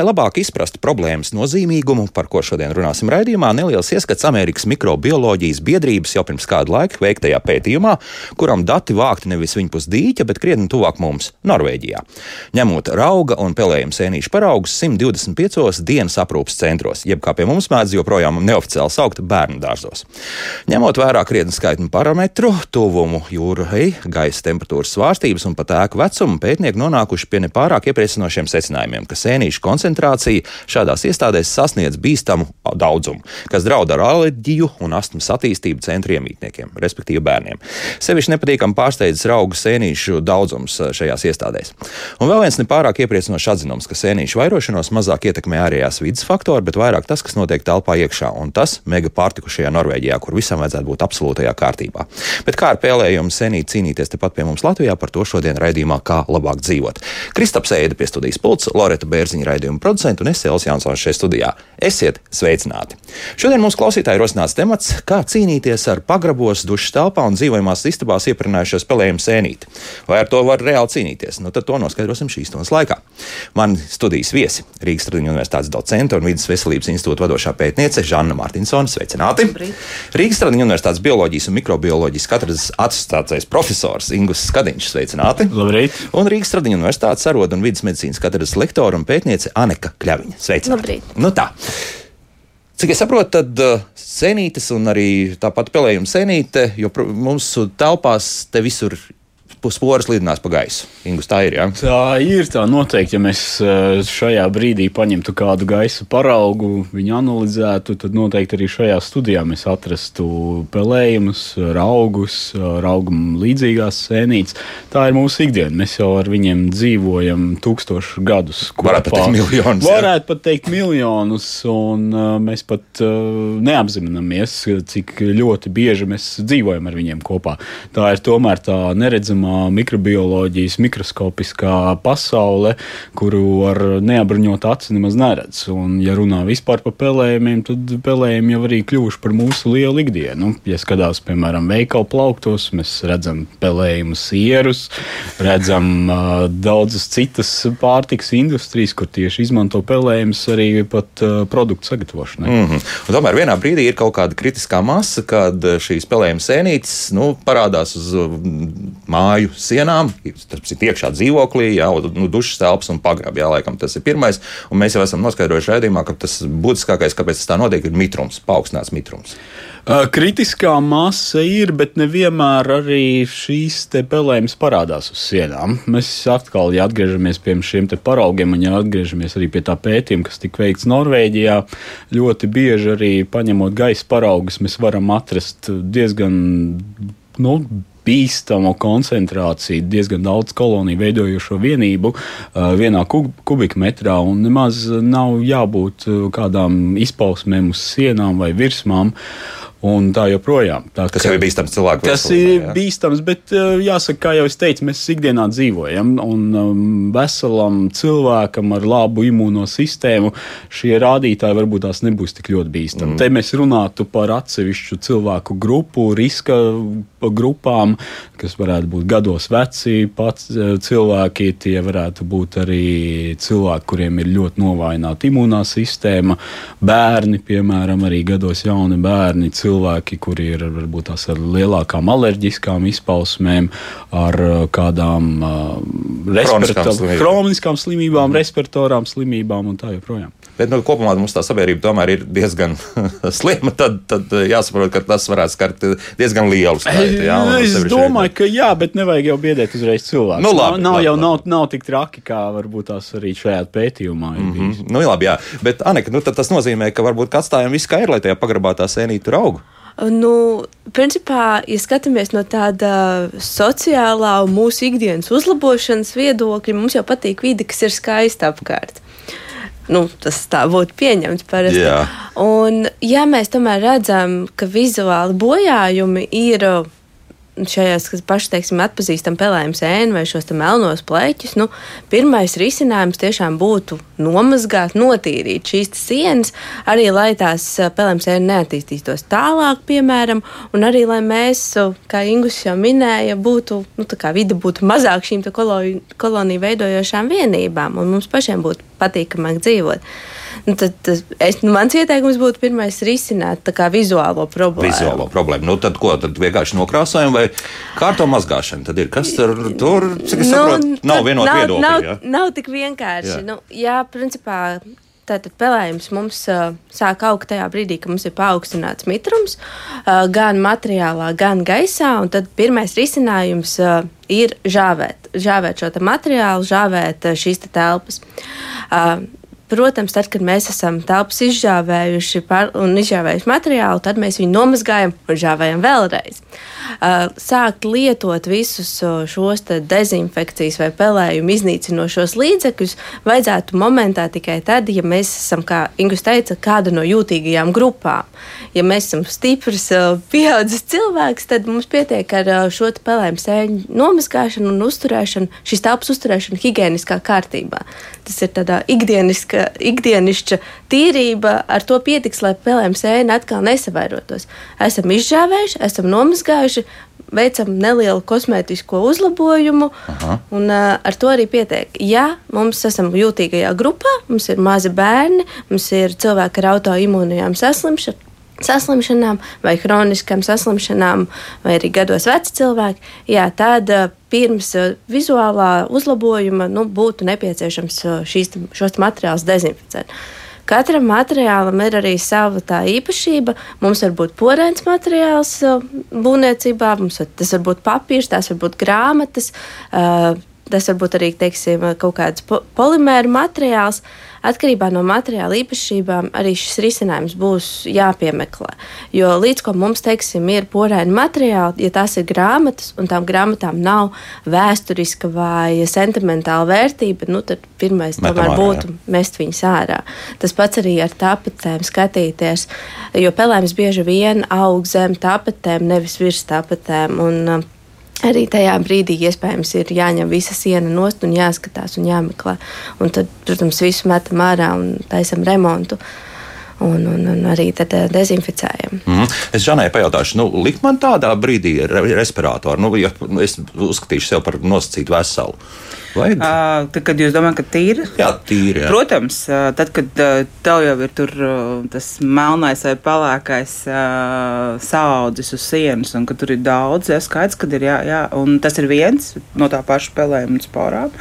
Lai labāk izprastu problēmas nozīmīgumu, par ko šodien runāsim raidījumā, neliels ieskats Amerikas mikrobioloģijas biedrības jau pirms kāda laika veiktajā pētījumā, kuram dati vākti nevis viņpus dīķa, bet krietni tuvāk mums, Norvēģijā. Ņemot rauga un pelējuma sēnīšu paraugus 125 dienas aprūpas centros, jeb kā pie mums mēdz joprojām neoficiāli saukt bērnu dārzos. Ņemot vērā krietni skaitņu parametru, tuvumu jūrai, gaisa temperatūras svārstības un pat ēku vecumu, pētnieki nonākuši pie nepārāk iepriecinošiem secinājumiem, ka sēnīšu koncentrācija koncentrācija šādās iestādēs sasniedz bīstamu daudzumu, kas draud ar alerģiju un astmas attīstību centra iemītniekiem, respektīvi bērniem. Sevišķi nepatīkami pārsteidzas augu sēnīšu daudzums eh, šajās iestādēs. Un vēl viens nepārāk iepriecinošs atzinums, ka sēnīšu vairošanos mazāk ietekmē ārējās vidas faktori, bet vairāk tas, kas notiek telpā iekšā, un tas mega pārtikušajā Norvēģijā, kur visam vajadzētu būt absolūtajā kārtībā. Bet kā ar pēlējumu senīt cīnīties tepat pie mums Latvijā, par to šodien raidījumā, kā labāk dzīvot. Kristaps Eida pie studijas pults, Loreta Bērziņa raidījuma raidījuma producentu un es Elsas Jansons šeit studijā. Esiet sveicināti! Šodien mums klausītāji rosināts temats, kā cīnīties ar pagrabos, dušas telpā un dzīvojamās istabās ieprinājušos spēlējumu sēnīti. Vai ar to var reāli cīnīties? Nu, tad to noskaidrosim šīs stundas laikā. Man studijas viesi Rīgas Tradiņu universitātes docente un Vides veselības institūta vadošā pētniece Žanna Martinsone. Sveicināti! Rīgas Tradiņu universitātes bioloģijas un mikrobioloģijas katras asociācijas profesors Ingus Skadiņš. Sveicināti! Labrīt! Un Rīgas Tradiņu universitātes arodu un vidas medicīnas katras lektora un pētniece Aneka Kļaviņa. Sveicināti! Labrīt! Nu tā. Cik es saprotu, tad uh, senītes un arī tāpat pelējuma senīte, jo mūsu telpās te visur sporas lidinās pa gaisu. Ingus, tā ir. Ja? Tā ir. Tā noteikti, ja mēs eh, šajā brīdī paņemtu kādu gaisa paraugu, viņu analizētu, tad noteikti arī šajā studijā mēs atrastu pelējumus, raugus, raugam līdzīgās sēnītes. Tā ir mūsu ikdiena. Mēs jau ar viņiem dzīvojam tūkstošus gadus. Varētu pat teikt miljonus. Varētu pat teikt miljonus, un uh, mēs pat uh, neapzināmies, cik ļoti bieži mēs dzīvojam ar viņiem kopā. Tā ir tomēr tā neredzamā mikrobioloģijas mikroskopiskā pasaule, kuru ar neapbruņotu aci nemaz neredz. Un, ja runā vispār par pelējumiem, tad pelējumi jau arī kļuvuši par mūsu lielu ikdienu. Ja skatās, piemēram, veikalu plauktos, mēs redzam pelējumu sierus, redzam uh, daudzas citas pārtikas industrijas, kur tieši izmanto pelējumus arī pat uh, produktu sagatavošanai. Mm -hmm. Un tomēr vienā brīdī ir kaut kāda kritiskā masa, kad šīs pelējuma sēnītes nu, parādās uz māju māju sienām, tas ir iekšā dzīvoklī, jā, nu, dušas telpas un pagrabā. Laikam tas ir pirmais. Un mēs jau esam noskaidrojuši raidījumā, ka tas būtiskākais, kāpēc tas tā notiek, ir mitrums, paaugstināts mitrums. Kritiskā masa ir, bet nevienmēr arī šīs pelējumas parādās uz sienām. Mēs atkal, ja atgriežamies pie šiem paraugiem, un ja atgriežamies arī pie tā pētījuma, kas tika veikts Norvēģijā, ļoti bieži arī paņemot gaisa paraugus, mēs varam atrast diezgan nu, bīstama koncentrācija, diezgan daudz koloniju veidojošo vienību uh, vienā kubikmetrā, nemaz nav jābūt uh, kādām izpausmēm uz sienām vai virsmām. Uh, un tā joprojām. Tā, kas jau ir bīstams cilvēkam. Tas ir jā. bīstams, bet eh, jāsaka, kā jau es teicu, mēs ikdienā dzīvojam, un um, veselam cilvēkam ar labu imūno sistēmu šie rādītāji varbūt tās nebūs tik ļoti bīstami. Mm. Te mēs runātu par atsevišķu cilvēku grupu, riska grupām, kas varētu būt gados veci pats eh, cilvēki, tie varētu būt arī cilvēki, kuriem ir ļoti novājināta imūnā sistēma, bērni, piemēram, arī gados jauni bērni. Cilvēki, cilvēki, kuri ir varbūt tās ar lielākām alerģiskām izpausmēm, ar uh, kādām uh, kroniskām slimībām, respiratorām slimībām un tā joprojām. Bet nu, kopumā mums tā sabiedrība tomēr ir diezgan slima. Tad, tad jāsaprot, ka tas varētu skart diezgan lielu skaitu. Jā, es domāju, šeit. ka jā, bet nevajag jau biedēt uzreiz cilvēku. Nu, labi, nav, nav labi, jau labi. Nav, nav tik traki, kā varbūt tās arī šajā pētījumā. Mm -hmm. nu, labi, jā. Bet, Anika, nu, tas nozīmē, ka varbūt atstājam visu skaidru, lai tajā pagrabā tā sēnīte tur aug. Nu, principā, ja skatāmies no tāda sociālā un mūsu ikdienas uzlabošanas viedokļa, mums jau patīk vide, kas ir skaista apkārt. Nu, tas tā būtu pieņemts parasti. Jā. Un, ja mēs tomēr redzam, ka vizuāli bojājumi ir šajās pašas, teiksim, atpazīstam pelējumu sēni vai šos melnos plēķus, nu, pirmais risinājums tiešām būtu nomazgāt, notīrīt šīs sienas, arī lai tās pelējumu sēni neattīstītos tālāk, piemēram, un arī lai mēs, kā Ingus jau minēja, būtu, nu, tā kā vide būtu mazāk šīm koloniju veidojošām vienībām, un mums pašiem būtu patīkamāk dzīvot. Nu, tad, tad es, nu, mans ieteikums būtu pirmais risināt vizuālo problēmu. Vizuālo problēmu. Nu, tad ko? Tad vienkārši nokrāsojam vai kārto mazgāšana. Tad ir kas tur, tur cik es nu, saprotu, nav vienot viedokļi. Nav, ja? nav tik vienkārši. Jā, nu, jā principā. Tātad pelējums mums uh, sāk augt tajā brīdī, kad mums ir paaugstināts mitrums, uh, gan materiālā, gan gaisā. Tad pirmais risinājums uh, ir žāvēt, žāvēt šo materiālu, žāvēt uh, šīs te telpas. Uh, Protams, tad, kad mēs esam telpas izžāvējuši un izžāvējuši materiālu, tad mēs viņu nomazgājam un žāvējam vēlreiz. Uh, sākt lietot visus šos dezinfekcijas vai pelējumu iznīcinošos līdzekļus vajadzētu momentā tikai tad, ja mēs esam, kā Ingus teica, kāda no jūtīgajām grupām. Ja mēs esam stiprs, uh, pieaudzis cilvēks, tad mums pietiek ar uh, šo pelējumu sēņu nomazgāšanu un uzturēšanu, šīs telpas uzturēšanu higiēniskā kārtībā. Tas ir tādā ikdieniskā ikdienišķa tīrība, ar to pietiks, lai pelēm sēne atkal nesavairotos. Esam izžāvējuši, esam nomazgājuši, veicam nelielu kosmētisko uzlabojumu, Aha. un uh, ar to arī pietiek. Ja mums esam jūtīgajā grupā, mums ir mazi bērni, mums ir cilvēki ar autoimūnijām saslimšanām saslimšanām, vai chroniskām saslimšanām, vai arī gados veci cilvēki, jā, tad pirms vizuālā uzlabojuma nu, būtu nepieciešams šīs, šos materiālus dezinficēt. Katram materiālam ir arī sava tā īpašība. Mums var būt porēns materiāls būvniecībā, var, tas var būt papīrs, tās var būt grāmatas, tas var būt arī teiksim, kaut kāds polimēra materiāls. Uh, Atkarībā no materiāla īpašībām arī šis risinājums būs jāpiemeklē. Jo līdz ko mums, teiksim, ir porēni materiāli, ja tās ir grāmatas un tām grāmatām nav vēsturiska vai sentimentāla vērtība, nu, tad pirmais Metam tomēr ārā, būtu jā. mest viņus ārā. Tas pats arī ar tapetēm skatīties, jo pelēms bieži vien aug zem tapetēm, nevis virs tapetēm. Un, Arī tajā brīdī iespējams ir jāņem visa siena nost un jāskatās un jāmeklē. Un tad, protams, visu metam ārā un taisam remontu. Un, un, un arī tad uh, dezinficējam. Mm. Es Žanai pajautāšu, nu, likt man tādā brīdī respiratoru, nu, ja es uzskatīšu sevi par nosacītu veselu. Vajag? Uh, tad, kad jūs domājat, ka tīri? Jā, tīri. Jā. Protams, tad, kad tev jau ir tur tas melnais vai pelēkais uh, saudzis uz sienas, un ka tur ir daudz, jā, skaidrs, ka ir jā, jā, un tas ir viens no tā paša spēlējuma un sporām,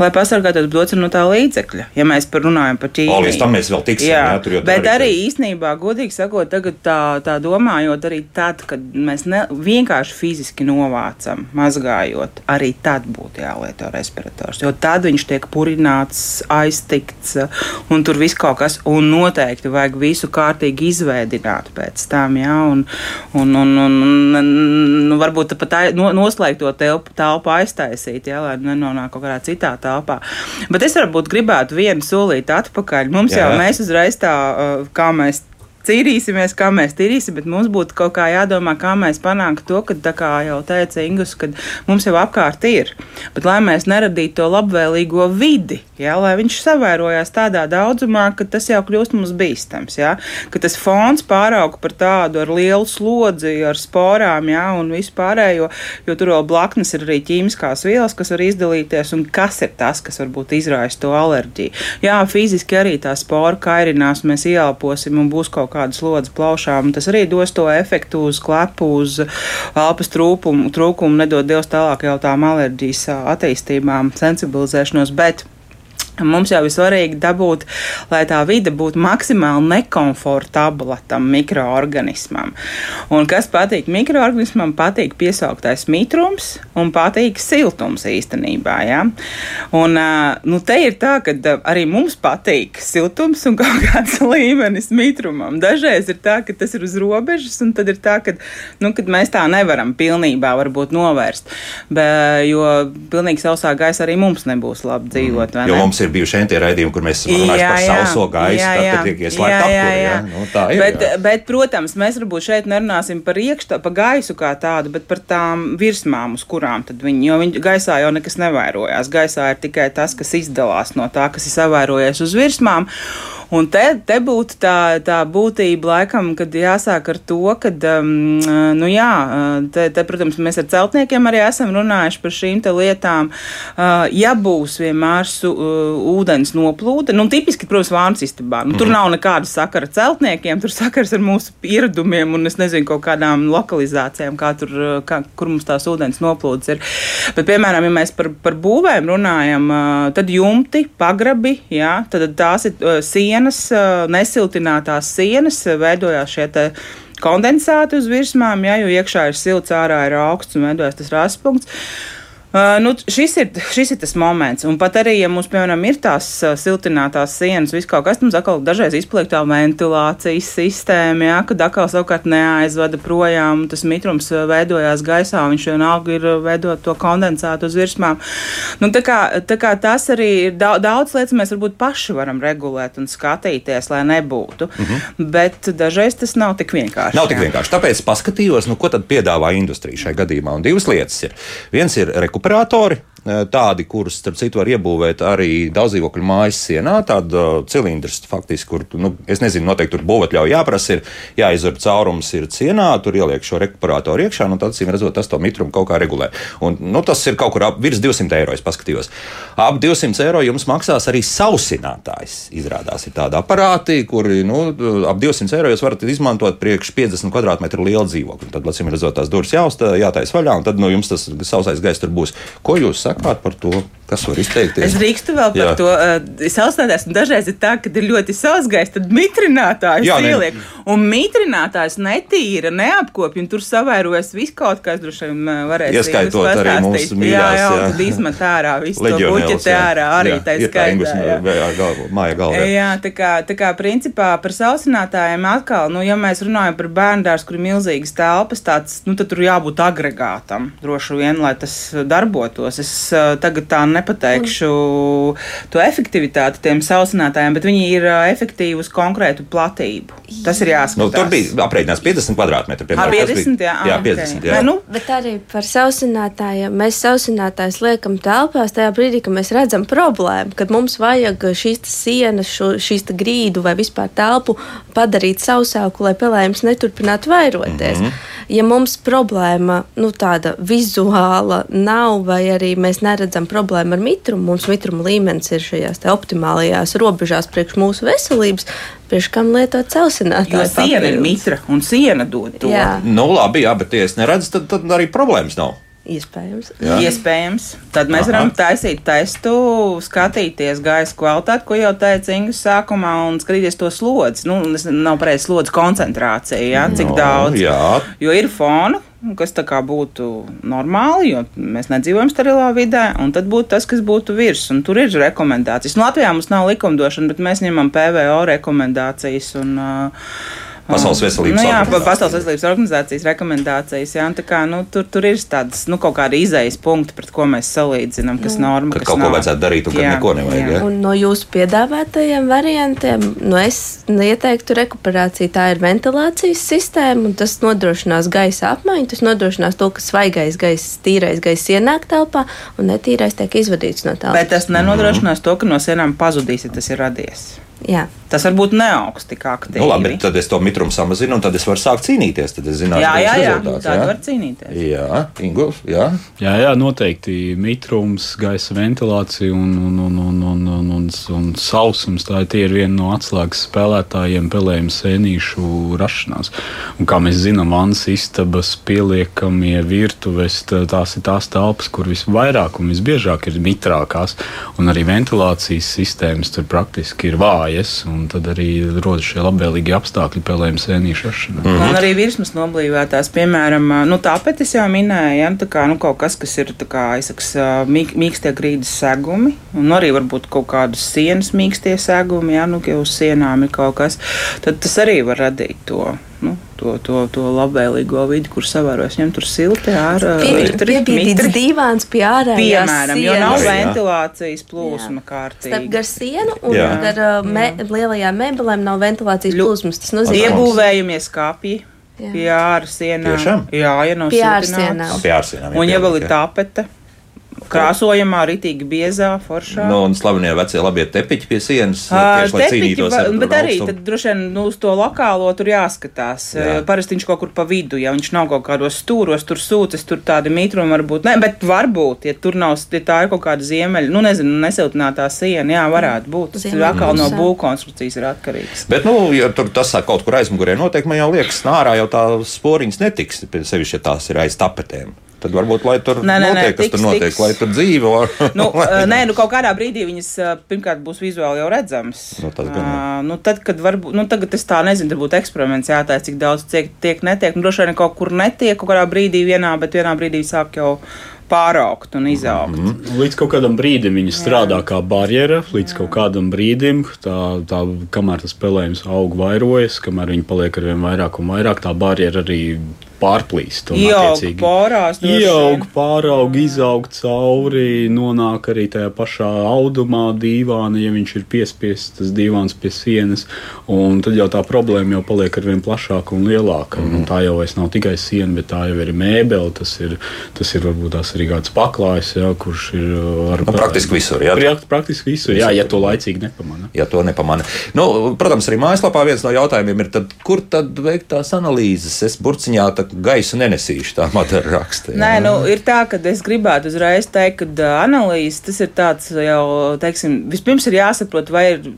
lai pasargātos dots no tā līdzekļa. Ja mēs par runājam par ķīmiju. O, līdz tam mēs vēl tiksim, jā, jā tur jau Bet arī īstenībā, godīgi sakot, tagad tā, tā domājot, arī tad, kad mēs ne, vienkārši fiziski novācam, mazgājot, arī tad būtu jālieto respirators. Jo tad viņš tiek purināts, aiztikts, un tur viss kaut kas, un noteikti vajag visu kārtīgi izveidināt pēc tam. Ja? Un, un, un, un, un nu, varbūt pat no, noslēgt to telpu, telpu aiztaisīt, ja? lai nenonāk kaut kādā citā telpā. Bet es varbūt gribētu vienu solīti atpakaļ. Mums Jā. jau mēs uzreiz tā, kā mēs cīnīsimies, kā mēs tīrīsim, bet mums būtu kaut kā jādomā, kā mēs panāktu to, ka, kā jau teica Ingus, ka mums jau apkārt ir. Bet lai mēs neradītu to labvēlīgo vidi, ja, lai viņš savērojās tādā daudzumā, ka tas jau kļūst mums bīstams, ja, ka tas fons pārauga par tādu ar lielu slodzi, ar sporām, ja, un visu pārējo, jo tur vēl blaknes ir arī ķīmiskās vielas, kas var izdalīties, un kas ir tas, kas varbūt izraisa to alerģiju. Jā, fiziski arī tā spora kairinās, mēs ieelposim un būs kaut kādas lodes plaušām. Tas arī dos to efektu uz klepu, uz elpas trūkumu, trūkumu nedod Dievs tālāk jau tām alerģijas attīstībām, sensibilizēšanos. Bet Mums jau ir svarīgi dabūt, lai tā vide būtu maksimāli nekomfortabla tam mikroorganismam. Un kas patīk mikroorganismam, patīk piesauktais mitrums un patīk siltums īstenībā. Ja? Un, nu, te ir tā, ka arī mums patīk siltums un kaut kāds līmenis mitrumam. Dažreiz ir tā, ka tas ir uz robežas, un tad ir tā, ka nu, mēs tā nevaram pilnībā novērst. Be, jo pilnīgi sausā gaisa arī mums nebūs labi dzīvot. Mm. Ir bijuši šie raidījumi, kur mēs esam runājuši par sauso gaisu, jā, jā. tad tiek ieslēgta apkūra. Jā. Nu, tā ir. Bet, jā. bet, protams, mēs varbūt šeit nerunāsim par iekšā, par gaisu kā tādu, bet par tām virsmām, uz kurām tad viņi, jo viņi gaisā jau nekas nevairojās. Gaisā ir tikai tas, kas izdalās no tā, kas ir savairojies uz virsmām. Un te, te būtu tā, tā būtība, laikam, kad jāsāk ar to, ka, um, nu jā, te, te, protams, mēs ar celtniekiem arī esam runājuši par šīm lietām. Uh, ja būs vienmēr su, uh, ūdens noplūde, nu, tipiski, protams, vānas istabā, nu, tur mm. nav nekāda sakara ar celtniekiem, tur sakars ar mūsu pieredumiem un es nezinu, kaut kādām lokalizācijām, kā tur, kā, kur mums tās ūdens noplūdes ir. Bet, piemēram, ja mēs par, par būvēm runājam, uh, tad jumti, pagrabi, jā, tad tās ir uh, sienas nesiltinātās sienas, veidojās šie kondensāti uz virsmām, ja, jo iekšā ir silts, ārā ir augsts un veidojas tas raspunkts. Uh, nu, šis, ir, šis ir tas moments. Un pat arī, ja mums, piemēram, ir tās uh, siltinātās sienas, viss kaut kas, mums atkal dažreiz izpliek tā ventilācijas sistēma, jā, kad atkal savukārt neaizvada projām, tas mitrums uh, veidojās gaisā, viņš vienalga ir veidot to kondensātu uz virsmām. Nu, tā, kā, tā kā tas arī ir daudz, daudz lietas, mēs varbūt paši varam regulēt un skatīties, lai nebūtu. Mm -hmm. Bet dažreiz tas nav tik vienkārši. Nav tik vienkārši. Tāpēc paskatījos, nu, ko tad piedāvā industrija šajā gadījumā. Un divas lietas ir. Viens ir rekuperācija operatori. Eh, tādi, kurus, starp citu, var iebūvēt arī daudzdzīvokļu mājas sienā, tāda uh, cilindrs, faktiski, kur, nu, es nezinu, noteikti tur būvatļauja jāprasa, ir jāizver caurums ir sienā, tur ieliek šo rekuperatoru iekšā, nu, tad, acīm redzot, tas to mitrumu kaut kā regulē. Un, nu, tas ir kaut kur ap virs 200 eiro, es paskatījos. Ap 200 eiro jums maksās arī sausinātājs. Izrādās, ir tādi aparāti, kuri, nu, ap 200 eiro jūs varat izmantot priekš 50 kvadrātmetru lielu dzīvokli. Tad, acīm redzot, tās durvis jāuzstāj, jātais vaļā, un tad, nu, jums tas sausais gaiss tur būs. Ko jūs sakat? Sakāt par to? Kas var izteikties? Es drīkstu vēl par Jā. to. Uh, Sausnētājs dažreiz ir tā, ka ir ļoti sausgais, tad mitrinātājs Jā, ieliek. Ne. Un mitrinātājs netīra, neapkopja, un tur savairojas viss kaut kas, droši vien uh, varēs Ieskaitot arī mūsu mīļās. Jā, jā, jā. tad izmet ārā visu to buķeti ārā, arī tā skaitā. Jā, jā, galvo, māja galvā. Jā, tā kā, tā kā principā par sausinātājiem atkal, nu, ja mēs runājam par bērndārs, kur ir milzīgas telpas, tāds, nu, tad tur jābūt agregātam, droši vien, lai tas darbotos. Es uh, tagad tā nepateikšu un... to efektivitāti tiem sausinātājiem, bet viņi ir efektīvi uz konkrētu platību. Tas ir jāskatās. Nu, tur bija aprēķināts 50 kvadrātmetri. Piemēram, 50, bija, jā, jā, 50, okay. jā. Nu, bet arī par sausinātājiem. Mēs sausinātājus liekam telpās tajā brīdī, kad mēs redzam problēmu, kad mums vajag šīs sienas, šo, šīs grīdu vai vispār telpu padarīt sausāku, lai pelējums neturpinātu vairoties. Mm -hmm. Ja mums problēma nu, tāda vizuāla nav, vai arī mēs neredzam problēmu ar mitrumu, mums mitruma līmenis ir šajās optimālajās robežās priekš mūsu veselības, priekš kam lietot celsinātāju. Jo siena ir mitra un siena dod to. Jā. Nu, labi, jā, bet ja es neredzu, tad, tad arī problēmas nav. Iespējams. Jā. Iespējams. Tad mēs Aha. varam taisīt testu, skatīties gaisa kvalitāti, ko jau teica Inga sākumā, un skatīties to slodzi. Nu, nav pareizi slodzi koncentrācija, ja? cik no, daudz. Jā. Jo ir fona, kas tā kā būtu normāli, jo mēs nedzīvojam sterilā vidē, un tad būtu tas, kas būtu virs. Un tur ir rekomendācijas. Nu, Latvijā mums nav likumdošana, bet mēs ņemam PVO rekomendācijas. Un, uh, Pasaules veselības nu, jā, Pasaules veselības organizācijas rekomendācijas. Jā, kā, nu, tur, tur ir tādas nu, kaut kāda izējas punkti, pret ko mēs salīdzinām, kas ir norma. Kad kaut nav. ko vajadzētu darīt, un kad jā, neko nevajag. Jā. Un no jūsu piedāvātajiem variantiem, nu, es ieteiktu rekuperāciju. Tā ir ventilācijas sistēma, un tas nodrošinās gaisa apmaiņu. Tas nodrošinās to, ka svaigais gaiss, tīrais gaiss ienāk telpā, un netīrais tiek izvadīts no telpas. Bet tas nenodrošinās mm -hmm. to, ka no sienām pazudīs, ja tas ir radies. Jā. Tas varbūt neaugs tik aktīvi. Nu, labi, tad es to mitrumu samazinu, un tad es varu sākt cīnīties. Tad es zināšu, jā, jā, jā. tā var cīnīties. Jā, Ingūns, jā. jā, jā, noteikti mitrums, gaisa ventilācija un, un, un, un, un, un, un, un sausums. Tā ir viena no atslēgas spēlētājiem pelējumu sēnīšu rašanās. Un, kā mēs zinām, vannas istabas, pieliekamie virtuves, tās ir tās telpas, kur visvairāk un visbiežāk ir mitrākās, un arī ventilācijas sistēmas tur praktiski ir vājas un tad arī rodas šie labvēlīgi apstākļi pelējuma sēnīšu rašanai. Mm -hmm. Un arī virsmas noblīvētās, piemēram, nu, tāpēc es jau minēju, ja, tā kā, nu, kaut kas, kas ir kā, saks, mīk, mīkstie grīdas segumi, un arī varbūt kaut kādas sienas mīkstie segumi, ja, nu, uz sienām ir kaut kas, tad tas arī var radīt to. Nu, to, to, to labvēlīgo vidi, kur savērojas ņem tur silti ārā. Piebīdīts divāns pie ārējās Piemēram, jo nav jā. ventilācijas plūsma Starp kārtīgi. gar sienu un Jā. gar uh, me, lielajām mēbelēm nav ventilācijas plūsmas. Tas nozīmē, Iebūvējamies kāpji Jā. pie ārā sienām. Tiešām? Jā, ja nav siltināts. ārsienām. Pie ārsienām. Un ja vēl ir jā. Krāsojamā, ritīgi biezā, foršā. Nu, un slavenie vecie labie tepiķi pie sienas. Ā, tieši, lai tepiķi cīnītos ar bet arī tad droši vien nu, uz to lokālo tur jāskatās. Jā. Parasti viņš kaut kur pa vidu, ja viņš nav kaut kādos stūros, tur sūcas, tur tādi mitrumi varbūt. Ne, bet varbūt, ja tur nav, ja tā ir kaut kāda ziemeļa, nu nezinu, nesiltinātā siena, jā, varētu būt. Tas ir atkal no būvkonstrukcijas ir atkarīgs. Bet, nu, ja tur tas kaut kur aizmugurē notiek, man jau liekas, nārā jau tā sporiņas netiks, sevišķi, ja tās ir aiz tapetēm. Tad varbūt, lai tur Nē, nē, nē, notiek, kas tiks, tur notiek, tiks. lai tur dzīvo. Nu, ā, nē, nu kaut kādā brīdī viņas pirmkārt būs vizuāli jau redzamas. Nu, tas gan jā. Ā, nu, tad, kad varbūt, nu, tagad es tā nezinu, tur būtu eksperiments jātājas, cik daudz tiek, tiek netiek. Nu, droši vien kaut kur netiek, kaut kādā brīdī vienā, bet vienā brīdī sāk jau pāraugt un izaugt. Mm -hmm. Līdz kaut kādam brīdim viņa strādā kā barjera, līdz kaut kādam brīdim, tā, tā, kamēr tas spēlējums aug, vairojas, kamēr viņi paliek ar vien vairāk un vairāk, tā barjera arī pārplīst. un Ieaug porās, droši Ieaug, pāraug, izaug cauri, nonāk arī tajā pašā audumā, dīvānā, ja viņš ir piespiests, tas dīvāns pie sienas. Un tad jau tā problēma jau paliek ar vien plašāka un lielāka. Mm. Un tā jau vairs nav tikai siena, bet tā jau ir mēbele, tas ir, tas ir varbūt tās arī kāds paklājs, jā, kurš ir uh, ar Nu, praktiski visur, jā. Pra- Praktiski visur, jā, ja to laicīgi nepamana. Ja to nepamana. Nu, protams, arī mājaslapā viens no jautājumiem ir, tad, kur tad veikt tās analīzes? Es burciņā tā gaisu nenesīšu, tā Madara raksta. jā. Nē, nu, ir tā, ka es gribētu uzreiz teikt, ka analīze tas ir tāds jau, teiksim, vispirms ir jāsaprot, vai ir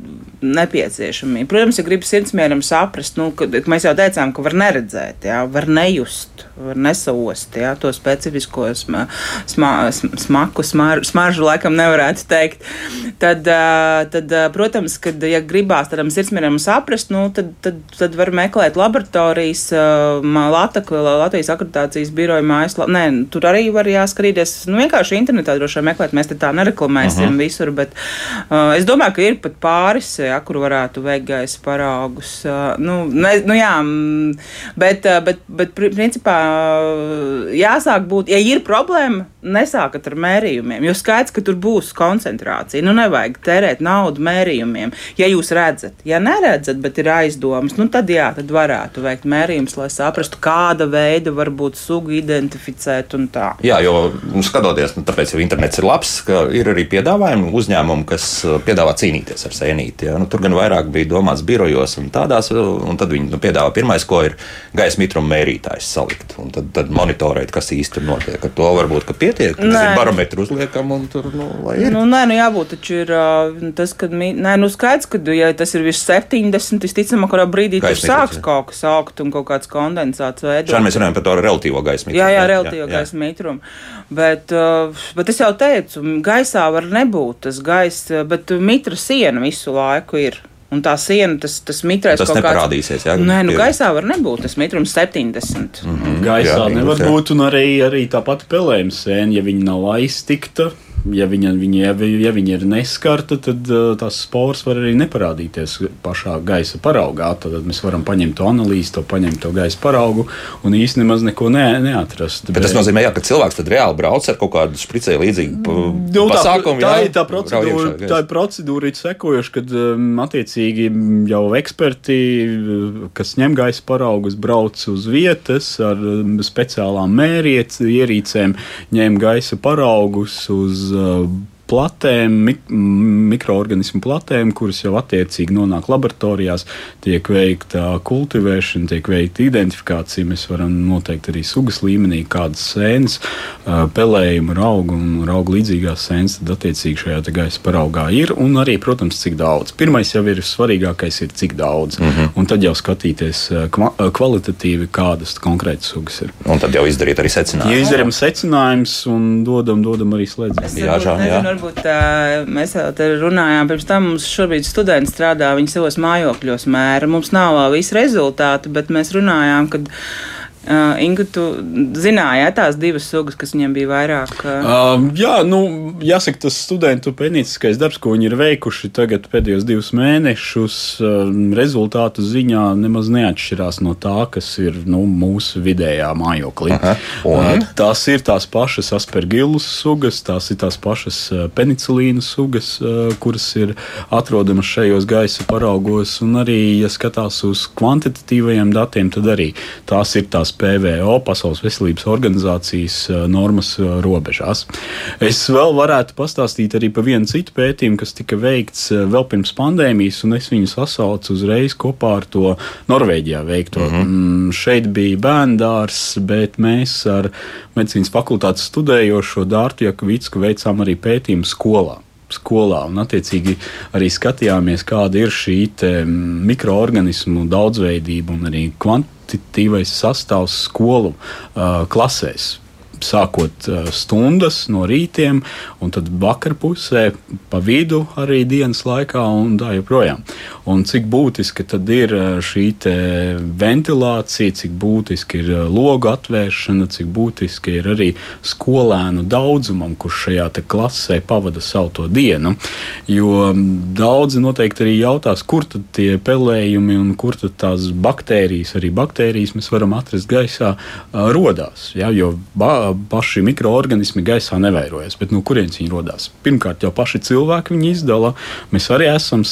nepieciešamība. Protams, ja gribas sirdsmieram saprast, nu, ka mēs jau teicām, ka var neredzēt, jā, var nejust, var nesaost, jā, to specifisko sma, sma, sm- smaku, smar, smaržu laikam nevarētu teikt. Tad, tad protams, kad, ja gribās tādam sirdsmieram saprast, nu, tad, tad, tad var meklēt laboratorijas, Lataka, Latvijas akreditācijas biroja mājaslapā. Nē, tur arī var jāskatīties. Nu, vienkārši internetā droši vien meklēt, mēs te tā nereklamēsim uh -huh. visur, bet uh, es domāju, ka ir pat pāris, ja, kur varētu veikt gaisa paraugus. Uh, nu, ne, nu, jā, mm, bet, uh, bet, bet pri- principā uh, jāsāk būt, ja ir problēma, nesākat ar mērījumiem, jo skaidrs, ka tur būs koncentrācija. Nu, nevajag tērēt naudu mērījumiem. Ja jūs redzat, ja neredzat, bet ir aizdomas, nu, tad jā, tad varētu veikt mērījumus, lai saprastu, kāda veida varbūt sugu identificēt un tā. Jā, jo nu, skatoties, nu, tāpēc jau internets ir labs, ka ir arī piedāvājumi uzņēmumi, kas uh, piedāvā cīnīties ar sēnīti. Ja? Nu, tur gan vairāk bija domāts birojos un tādās, uh, un tad viņi nu, piedāvā pirmais, ko ir gaisa mitruma mērītājs salikt, un tad, tad monitorēt, kas īsti tur notiek. Ar to varbūt, ka pietiek, ir barometru uzliekam, un tur, nu, lai ir. Nu, nē, nu jābūt taču ir ā, tas, ka, nē, nu skaidrs, ka, ja tas ir virs 70, visticamāk, kurā brīdī tur Gaisa sāks jā. kaut kas augt un kaut kāds kondensāts veidot. Šādi mēs runājam par to relatīvo gaisa mitrumu. Jā, jā, relatīvi gaisa mitrumu. Bet, uh, bet es jau teicu, gaisā var nebūt tas gaiss, bet mitra siena visu laiku ir. Un tā siena, tas, tas mitrais Tas kaut kāds- neparādīsies, jā? Nē, nu Pie- gaisā var nebūt tas mitrums 70. Mm -hmm. Gaisā Jā, jā, nevar jā. būt, un arī, arī tāpat pelējuma sēne, ja viņa nav aiztikta. Ja viņa, viņa, ja ja viņa ir neskarta, tad uh, tās spores var arī neparādīties pašā gaisa paraugā. Tad mēs varam paņemt to analīzi, to paņemt to gaisa paraugu un īstenībā neko ne, neatrast. Bet tas nozīmē, jā, ka cilvēks tad reāli brauc ar kaut kādu spricēju līdzīgu Nu, tā, pasākumu. tā jā, tā brauj procedūra, tā ir procedūra ir sekojoša, kad um, attiecīgi jau eksperti, uh, kas ņem gaisa paraugus, brauc uz vietas ar um, speciālām mēriet, ierīcēm, ņem gaisa paraugus uz uh, platēm, mik mikroorganismu platēm, kuras jau attiecīgi nonāk laboratorijās, tiek veikta kultivēšana, tiek veikta identifikācija. Mēs varam noteikt arī sugas līmenī, kādas sēnes, ā, pelējuma, auga un auga līdzīgās sēnes, tad attiecīgi šajā te gaisa paraugā ir. Un arī, protams, cik daudz. Pirmais jau ir svarīgākais, ir cik daudz. Mm -hmm. Un tad jau skatīties kvalitatīvi, kādas konkrētas sugas ir. Un tad jau izdarīt arī Ja secinājumu. izdarām secinājumus un dodam, dodam arī slēdzienu. Jā, Žāne, jā. Tā, mēs runājām pirms tam. Mums šobrīd studenti strādā, viņi savos mājokļos mēra. Mums nav visi rezultāti, bet mēs runājām, ka Uh, Ingu, tu zināji, ja, tās divas sugas, kas viņiem bija vairāk? Uh... Uh, jā, nu, jāsaka, tas studentu pētnieciskais darbs, ko viņi ir veikuši tagad pēdējos divus mēnešus, uh, rezultātu ziņā nemaz neatšķirās no tā, kas ir nu, mūsu vidējā mājoklī. Uh, tās ir tās pašas aspergillus sugas, tās ir tās pašas penicilīna sugas, uh, kuras ir atrodamas šajos gaisa paraugos, un arī, ja skatās uz kvantitatīvajiem datiem, tad arī tās ir tās PVO, Pasaules veselības organizācijas eh, normas eh, robežās. Es vēl varētu pastāstīt arī par vienu citu pētījumu, kas tika veikts eh, vēl pirms pandēmijas, un es viņu sasaucu uzreiz kopā ar to Norvēģijā veikto. Mm -hmm. Šeit bija bērndārs, bet mēs ar medicīnas fakultātes studējošo Dārtu Jakavicku veicām arī pētījumu skolā skolā. Un, attiecīgi, arī skatījāmies, kāda ir šī mikroorganismu daudzveidība un arī kvant kvalitatīvais sastāvs skolu uh, klasēs sākot stundas no rītiem, un tad vakarpusē, pa vidu arī dienas laikā, un tā joprojām. Un cik būtiski tad ir šī ventilācija, cik būtiski ir logu atvēršana, cik būtiski ir arī skolēnu daudzumam, kurš šajā klasē pavada savu dienu. Jo daudzi noteikti arī jautās, kur tad tie pelējumi un kur tad tās baktērijas, arī baktērijas mēs varam atrast gaisā, rodās. Ja? Jo paši mikroorganismi gaisā nevairojas. Bet no kurienes viņi radās? Pirmkārt, jau paši cilvēki viņi izdala. Mēs arī esam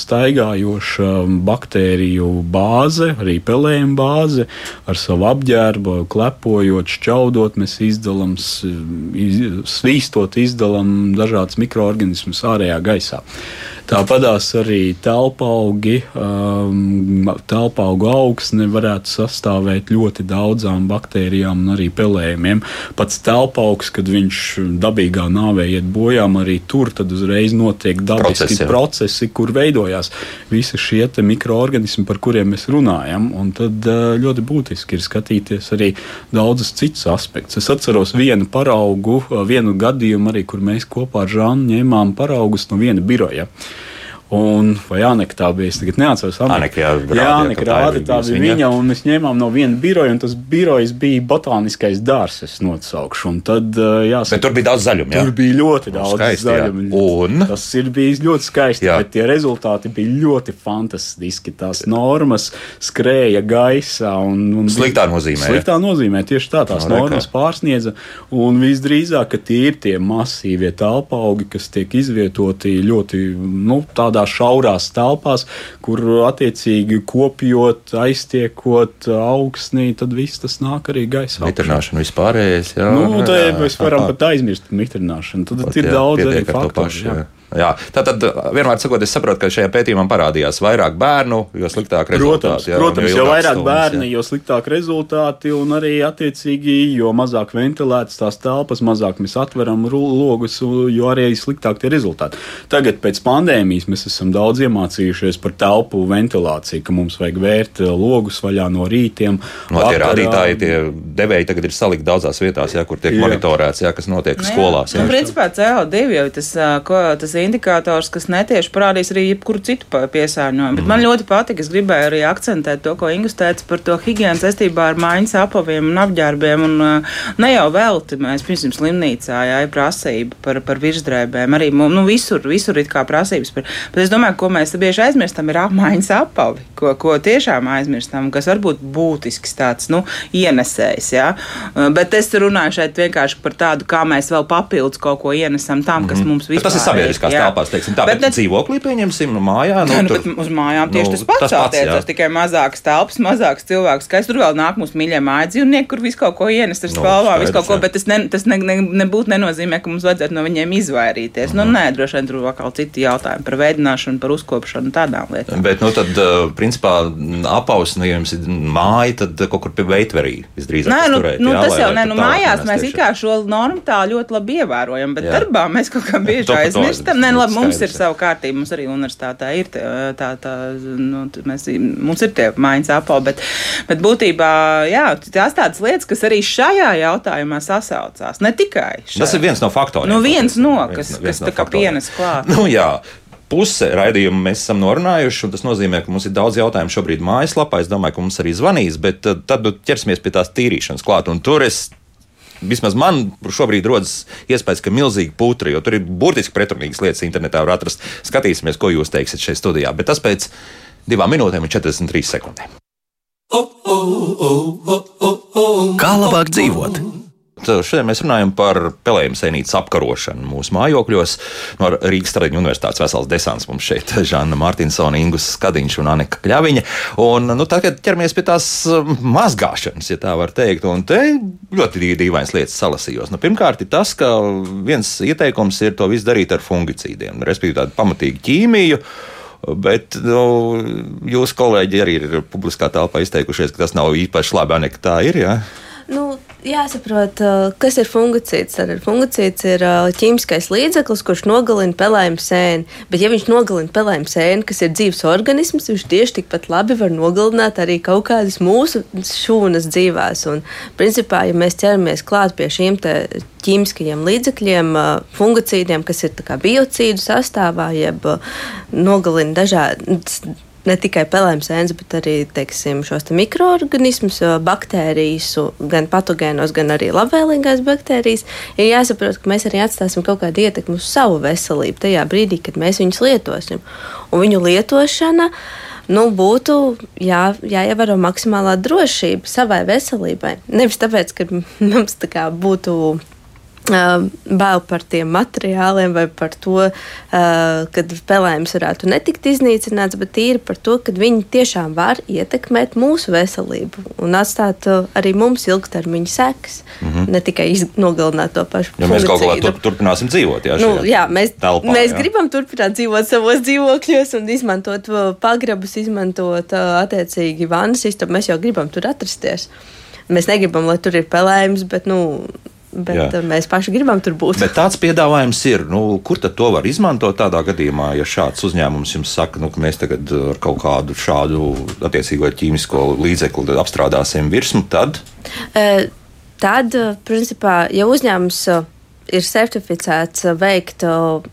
staigājoša baktēriju bāze, arī pelējuma bāze ar savu apģērbu, klepojot, šķaudot. Mēs izdalām, svīstot, izdalām dažādas mikroorganismus ārējā gaisā. Tāpatās arī telpaugi, um, telpaugu augsne varētu sastāvēt ļoti daudzām baktērijām un arī pelējumiem. Pats telpaugs, kad viņš dabīgā nāvē iet bojā, arī tur uzreiz notiek dabiski procesi, procesi kur veidojās visi šie mikroorganismi, par kuriem mēs runājam. Un tad uh, ļoti būtiski ir skatīties arī daudzus citus aspektus. Es atceros vienu paraugu, uh, vienu gadījumu arī, kur mēs kopā ar Žānu ņēmām paraugus no viena biroja. Un, vai Aneka tā bija? Es tagad neatceros. Aneka, jā, rādi, jā, Aneka rāda, tā bija viņa. viņa. Un mēs ņēmām no viena biroja, un tas birojs bija botāniskais dārsts, es nosaukšu. Un tad, jāsaka, bet tur bija daudz zaļuma. Tur bija ļoti daudz skaisti, zaļuma. Un? Tas ir bijis ļoti skaisti, jā. bet tie rezultāti bija ļoti fantastiski. Tās normas skrēja gaisā. Un, un sliktā nozīmē. Sliktā nozīmē, tieši tā, tās no, normas pārsniedza. Un visdrīzāk, ka tie ir tie masīvie telpaugi, kas tiek izvietoti ļoti, nu, tādā tādās šaurās telpās, kur attiecīgi kopjot, aiztiekot augsnī, tad viss tas nāk arī gaisā. Mitrināšana vispārējais. Jā, nu, tā mēs varam pat aizmirst mitrināšanu. Tad Pat, ir jā, daudz arī faktoru. Pašu, jā. Jā. Jā. Tātad, vienmēr sakot, es saprotu, ka šajā pētījumā parādījās vairāk bērnu, jo sliktāk rezultāti. Protams, jā, protams jo, jo vairāk stundas, bērni, jā. jo sliktāk rezultāti, un arī attiecīgi, jo mazāk ventilētas tās telpas, mazāk mēs atveram logus, jo arī sliktāk tie rezultāti. Tagad pēc pandēmijas mēs esam daudz iemācījušies par telpu ventilāciju, ka mums vajag vērt eh, logus vaļā no rītiem. No tie rādītāji, tie devēji tagad ir salikti daudzās vietās, jā, kur tiek jā. monitorēts, jā, kas notiek jā. skolās. Jā. Nu, principā CO2 jau tas, ko, tas indikators, kas netieši parādīs arī jebkuru citu piesārņojumu. Bet mm. man ļoti patika, es gribēju arī akcentēt to, ko Ingus teica par to higiēnu saistībā ar mājas apaviem un apģērbiem. Un, ne jau velti mēs, piemēram, slimnīcā, jā, ir prasība par, par virsdrēbēm. Arī nu, visur, visur ir kā prasības. Par, bet es domāju, ko mēs bieži aizmirstam, ir apmaiņas apavi, ko, ko tiešām aizmirstam, kas var būt būtisks tāds nu, ienesējs. Jā. Bet es runāju šeit vienkārši par tādu, kā mēs vēl papildus kaut ko ienesam tam, kas mm. mums vispār ir. Tas ir sabiedriskās jā. telpās, teiksim, tā, bet, bet ne... dzīvoklī pieņemsim, nu, mājā. Nu, nu, tur, uz mājām tieši nu, tas pats, tas pats attiecas, tikai mazākas telpas, mazāks cilvēks, kas tur vēl nāk mūsu mīļie māja dzīvnieki, kur visu kaut ko ienes ar spalvām, nu, visu kaut ko, bet tas, ne, tas ne, ne, nebūtu nenozīmē, ka mums vajadzētu no viņiem izvairīties. Mm. Nu, nē, droši vien tur vēl kaut citi jautājumi par veidināšanu, par uzkopšanu tādām lietām. Bet, nu, tad, principā, apausni, ja jums ir māja, tad kaut kur pie veitverī visdrīzāk. Nē, nu, turēt, nu, jā, tas jau, nē, nu, mājās mēs it kā šo normu tā ļoti labi ievērojam, bet jā. darbā mēs kaut kā bieži aizmirstam. Nē, labi, mums ir savu kārtību, mums arī universitātē ir tā, tā, tā nu, mēs, mums ir tie mājas apavi, bet, bet būtībā, jā, tās tādas lietas, kas arī šajā jautājumā sasaucās. Ne tikai šajā. Tas ir viens no faktoriem. Nu, viens no, kas, viens, viens kas no tā kā pienes klāt. Nu, jā. puse raidījuma mēs esam norunājuši, un tas nozīmē, ka mums ir daudz jautājumu šobrīd mājaslapā. Es domāju, ka mums arī zvanīs, bet tad, tad ķersimies pie tās tīrīšanas klāt. Un tur es vismaz man šobrīd rodas iespējas, ka milzīgi putra, jo tur ir burtiski pretrunīgas lietas internetā var atrast. Skatīsimies, ko jūs teiksiet šeit studijā. Bet tas pēc divām minūtēm un 43 sekundēm. Kā labāk dzīvot? Šodien mēs runājam par pelējumu sēnītes apkarošanu mūsu mājokļos. No Rīgas Tradiņu universitātes vesels desants mums šeit - Žanna Martinsona, Ingus Skadiņš un Anika Kļaviņa. Un, nu, tagad ķeramies pie tās um, mazgāšanas, ja tā var teikt. Un te ļoti dīvainas lietas salasījos. Nu, pirmkārt, ir tas, ka viens ieteikums ir to visu darīt ar fungicīdiem, respektīvi tādu pamatīgu ķīmiju. Bet nu, jūsu kolēģi arī ir publiskā telpā izteikušies, ka tas nav īpaši labi. Anika, tā ir. Ja? Nu, jāsaprot, kas ir fungicīds. Tad fungicīds ir ķīmiskais līdzeklis, kurš nogalina pelējumu sēni. Bet, ja viņš nogalina pelējumu sēni, kas ir dzīves organisms, viņš tieši tikpat labi var nogalināt arī kaut kādas mūsu šūnas dzīvēs. Un, principā, ja mēs ķeramies klāt pie šiem ķīmiskajiem līdzekļiem, fungicīdiem, kas ir biocīdu sastāvā, jeb nogalina dažādas ne tikai pelēm sēnes, bet arī teiksim, šos te mikroorganismus, baktērijas, gan patogēnos, gan arī labvēlīgās baktērijas. Ir jāsaprot, ka mēs arī atstāsim kaut kādu ietekmi uz savu veselību tajā brīdī, kad mēs viņus lietosim. Un viņu lietošana nu, būtu jā, jāievēro maksimālā drošība savai veselībai. Nevis tāpēc, ka mums tā kā būtu bail par tiem materiāliem vai par to, ka pelējums varētu netikt iznīcināts, bet tīri par to, ka viņi tiešām var ietekmēt mūsu veselību un atstāt arī mums ilgtermiņa sekas. Mm -hmm. Ne tikai nogalināt to pašu. Ja mēs kaut kā tur, turpināsim dzīvot, jā, nu, jā mēs, telpā, mēs jā. gribam turpināt dzīvot savos dzīvokļos un izmantot pagrabus, izmantot attiecīgi vannas istabu. Mēs jau gribam tur atrasties. Mēs negribam, lai tur ir pelējums, bet nu, Bet Jā. mēs paši gribam tur būt. Bet tāds piedāvājums ir. Nu, kur tad to var izmantot tādā gadījumā, ja šāds uzņēmums jums saka, nu, ka mēs tagad ar kaut kādu šādu attiecīgo ķīmisko līdzekli apstrādāsim virsmu, tad? E, tad, principā, ja uzņēmums ir certificēts veikt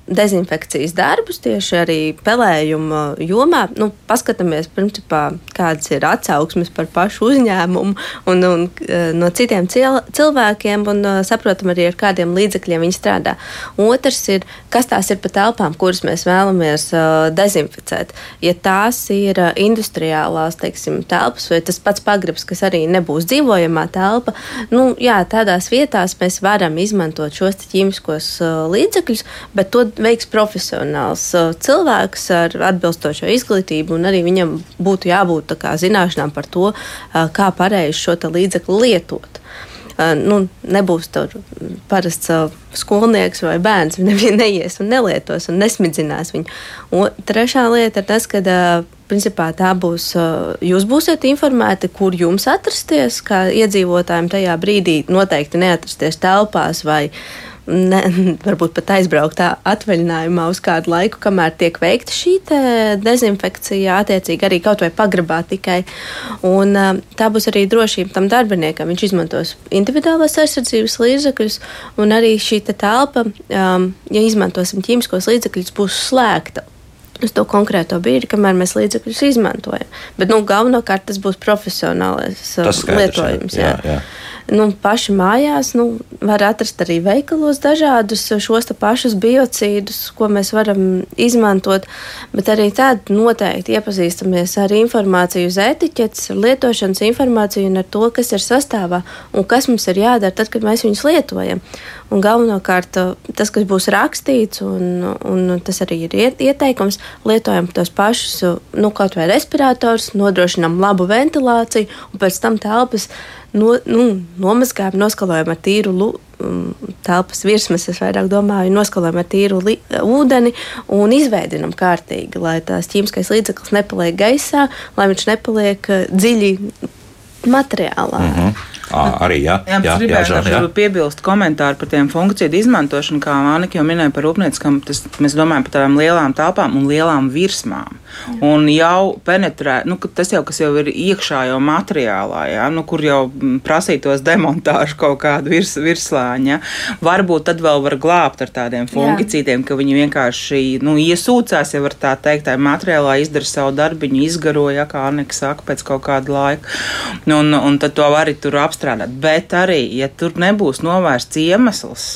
dezinfekcijas darbus tieši arī pelējuma jomā. Nu, paskatāmies, principā, kādas ir atsauksmes par pašu uzņēmumu un, un e, no citiem cil cilvēkiem, un saprotam arī, ar kādiem līdzekļiem viņi strādā. Otrs ir, kas tās ir pa telpām, kuras mēs vēlamies uh, dezinficēt. Ja tās ir industriālās, teiksim, telpas vai tas pats pagrabs, kas arī nebūs dzīvojamā telpa, nu, jā, tādās vietās mēs varam izmantot šos ķīmiskos līdzekļus, bet to veiks profesionāls cilvēks ar atbilstošo izglītību, un arī viņam būtu jābūt kā, zināšanām par to, kā pareizi šo līdzekli lietot. Nu, nebūs parasts skolnieks vai bērns. Viņš neies un nelietos un nesmidzinās viņu. Un trešā lieta ir tas, ka principā tā būs, jūs būsiet informēti, kur jums atrasties, kā iedzīvotājiem tajā brīdī noteikti neatrasties telpās vai ne, varbūt pat aizbraukt atvaļinājumā uz kādu laiku, kamēr tiek veikta šī dezinfekcija, attiecīgi arī kaut vai pagrabā tikai. Un, tā būs arī drošība tam darbiniekam. Viņš izmantos individuālās aizsardzības līdzekļus, un arī šī te telpa, ja izmantosim ķīmiskos līdzekļus, būs slēgta uz to konkrēto brīdi, kamēr mēs līdzekļus izmantojam. Bet nu, galvenokārt tas būs profesionālais tas lietojums. Jā, jā. Jā nu, paši mājās nu, var atrast arī veikalos dažādus šos pašus biocīdus, ko mēs varam izmantot. Bet arī tad noteikti iepazīstamies ar informāciju uz etiķetes, ar lietošanas informāciju un ar to, kas ir sastāvā un kas mums ir jādara tad, kad mēs viņus lietojam. Un galvenokārt tas, kas būs rakstīts, un, un tas arī ir ieteikums, lietojam tos pašus, nu, kaut vai respirators, nodrošinām labu ventilāciju un pēc tam telpas no, nu, nomazgājam, noskalojam ar tīru lu, um, telpas virsmas, es vairāk domāju, noskalojam ar tīru li, ūdeni un izveidinam kārtīgi, lai tās ķīmiskais līdzeklis nepaliek gaisā, lai viņš nepaliek uh, dziļi materiālā. -hmm. À, arī jā, Jā, jā, jā, jā, jā. piebilst komentāru par tiem funkciju izmantošanu, kā Mānika jau minēja par rūpnieciskām, tas mēs domājam par tādām lielām telpām un lielām virsmām. Jā. Un jau penetrē, nu, tas jau, kas jau ir iekšā jau materiālā, jā, nu, kur jau prasītos demontāžu kaut kādu virs, virslāņa, varbūt tad vēl var glābt ar tādiem fungicīdiem, ka viņi vienkārši nu, iesūcās, ja var tā teikt, tā materiālā izdara savu darbiņu, izgaroja, kā Annika saka, pēc kaut kāda laika. Un, un tad to var arī tur apstrādāt. Bet arī, ja tur nebūs novērsts iemesls,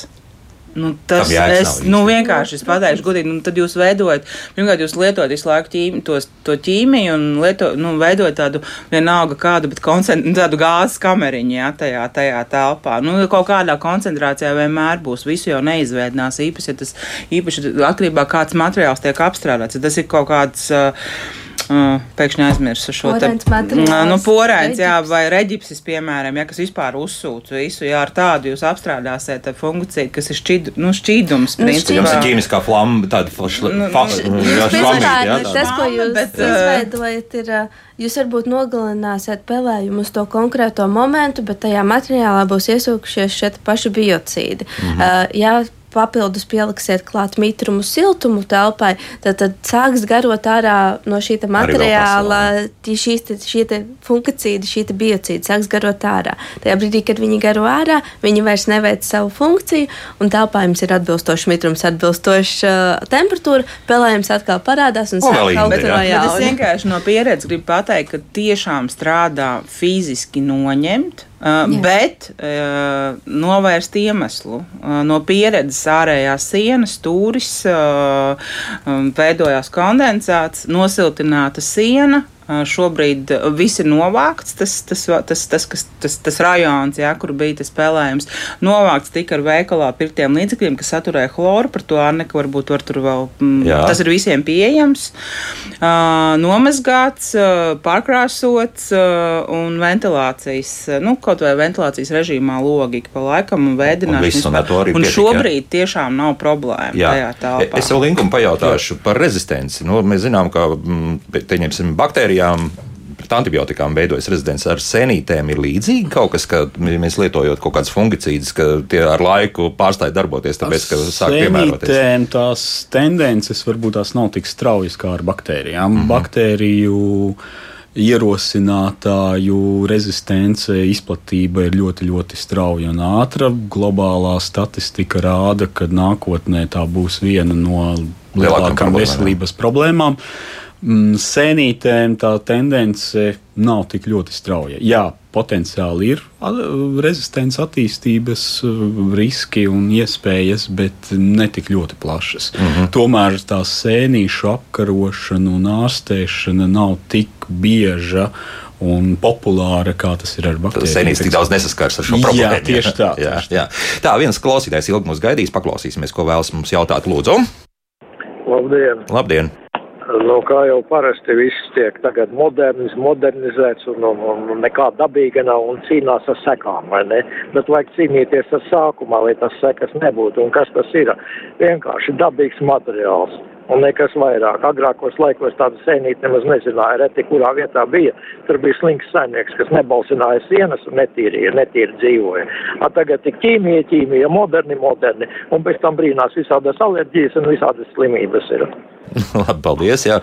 Nu, tas es, nu, vienkārši es pateikšu, godīgi, nu, tad jūs veidojat, pirmkārt, jūs lietojat visu laiku ķīmi, tos, to ķīmiju un lieto, nu, veidojat tādu vienalga kādu, bet koncent, tādu gāzes kameriņu, jā, tajā, tajā telpā. Nu, kaut kādā koncentrācijā vienmēr būs, visu jau neizvēdinās, īpaši, ja tas, īpaši atkarībā kāds materiāls tiek apstrādāts, ja tas ir kaut kāds. Uh, Uh, pēkšņi aizmirsu šo tādu nu, porēns, jā, vai reģipsis, piemēram, ja, kas vispār uzsūc visu. Jā, ar tādu jūs apstrādāsiet fungiciju, kas ir šķid, nu, šķīdums. Nu, principā. Ķīmiskā flamba, tāda flaša. Nu, nu, jā, tas, ko jūs bet, izveidojat, ir. Jūs varbūt nogalināsiet pelējumu uz to konkrēto momentu, bet tajā materiālā būs iesūkušies šie paši biocīdi. Mm -hmm. uh, jā, papildus pieliksiet klāt mitrumu, siltumu telpai, tad, tad sāks garot ārā no šī materiāla šie te funkcīdi, šī te biocīdi sāks garot ārā. Tajā brīdī, kad viņi garo ārā, viņi vairs neveic savu funkciju, un telpā jums ir atbilstošs mitrums, atbilstošs uh, temperatūra, pelējums atkal parādās un sāk kaut kā jaunu. Es vienkārši no pieredzes gribu pateikt, ka tiešām strādā fiziski noņemt Jā. bet uh, novērst iemeslu. Uh, no pieredzes ārējās sienas, stūris, uh, veidojās kondensāts, nosiltināta siena, Šobrīd viss ir novākts, tas, tas, tas, tas, tas, tas, tas rajons, jā, kur bija tas spēlējums. Novākts tika ar veikalā pirktiem līdzekļiem, kas saturēja chloru. Par to Anneka varbūt var tur vēl. Mm. Tas ir visiem pieejams. Uh, nomazgāts, uh, pārkrāsots uh, un ventilācijas, nu, kaut vai ventilācijas režīmā logika pa laikam un vēdināšana. Un, un, un šobrīd jā. tiešām nav problēma jā. tajā telpā. Es vēl Linkum pajautāšu par rezistenci. Nu, mēs zinām, ka, mm, pieņemsim, baktērijas baktērijām. Pret antibiotikām veidojas rezidents ar senītēm. Ir līdzīgi kaut kas, ka mēs lietojot kaut kādas fungicīdas, ka tie ar laiku pārstāj darboties, tāpēc, ka sāk piemēroties. Tās tendences varbūt tās nav tik straujas kā ar baktērijām. Mm -hmm. Baktēriju ierosinātāju rezistence, izplatība ir ļoti, ļoti strauja un ātra. Globālā statistika rāda, ka nākotnē tā būs viena no lielākām veselības problēmām. Mm, sēnītēm tā tendence nav tik ļoti strauja. Jā, potenciāli ir rezistents attīstības riski un iespējas, bet ne tik ļoti plašas. Mm -hmm. Tomēr tā sēnīšu apkarošana un ārstēšana nav tik bieža un populāra, kā tas ir ar baktērijiem. Senīs tik daudz nesaskars ar šo problēmu. Jā, tieši tā. jā, tieši jā. tā viens klausītājs ilgi mūs gaidīs, paklausīsimies, ko vēlas mums jautāt. Lūdzu! Labdien! Labdien. Nu, kā jau parasti viss tiek tagad moderniz, modernizēts un, un, un nekā dabīga nav un cīnās ar sekām, vai ne? Bet vajag cīnīties ar sākumā, lai tas sekas nebūtu. Un kas tas ir? Vienkārši dabīgs materiāls un nekas vairāk. Agrākos laikos tāda sēnīte nemaz nezināja, reti kurā vietā bija. Tur bija slinks saimnieks, kas nebalsināja sienas un netīrīja, netīri dzīvoja. A tagad ir ķīmija, ķīmija, moderni, moderni, un pēc tam brīnās visādas alerģijas un visādas slimības ir. Labi, paldies. Jā.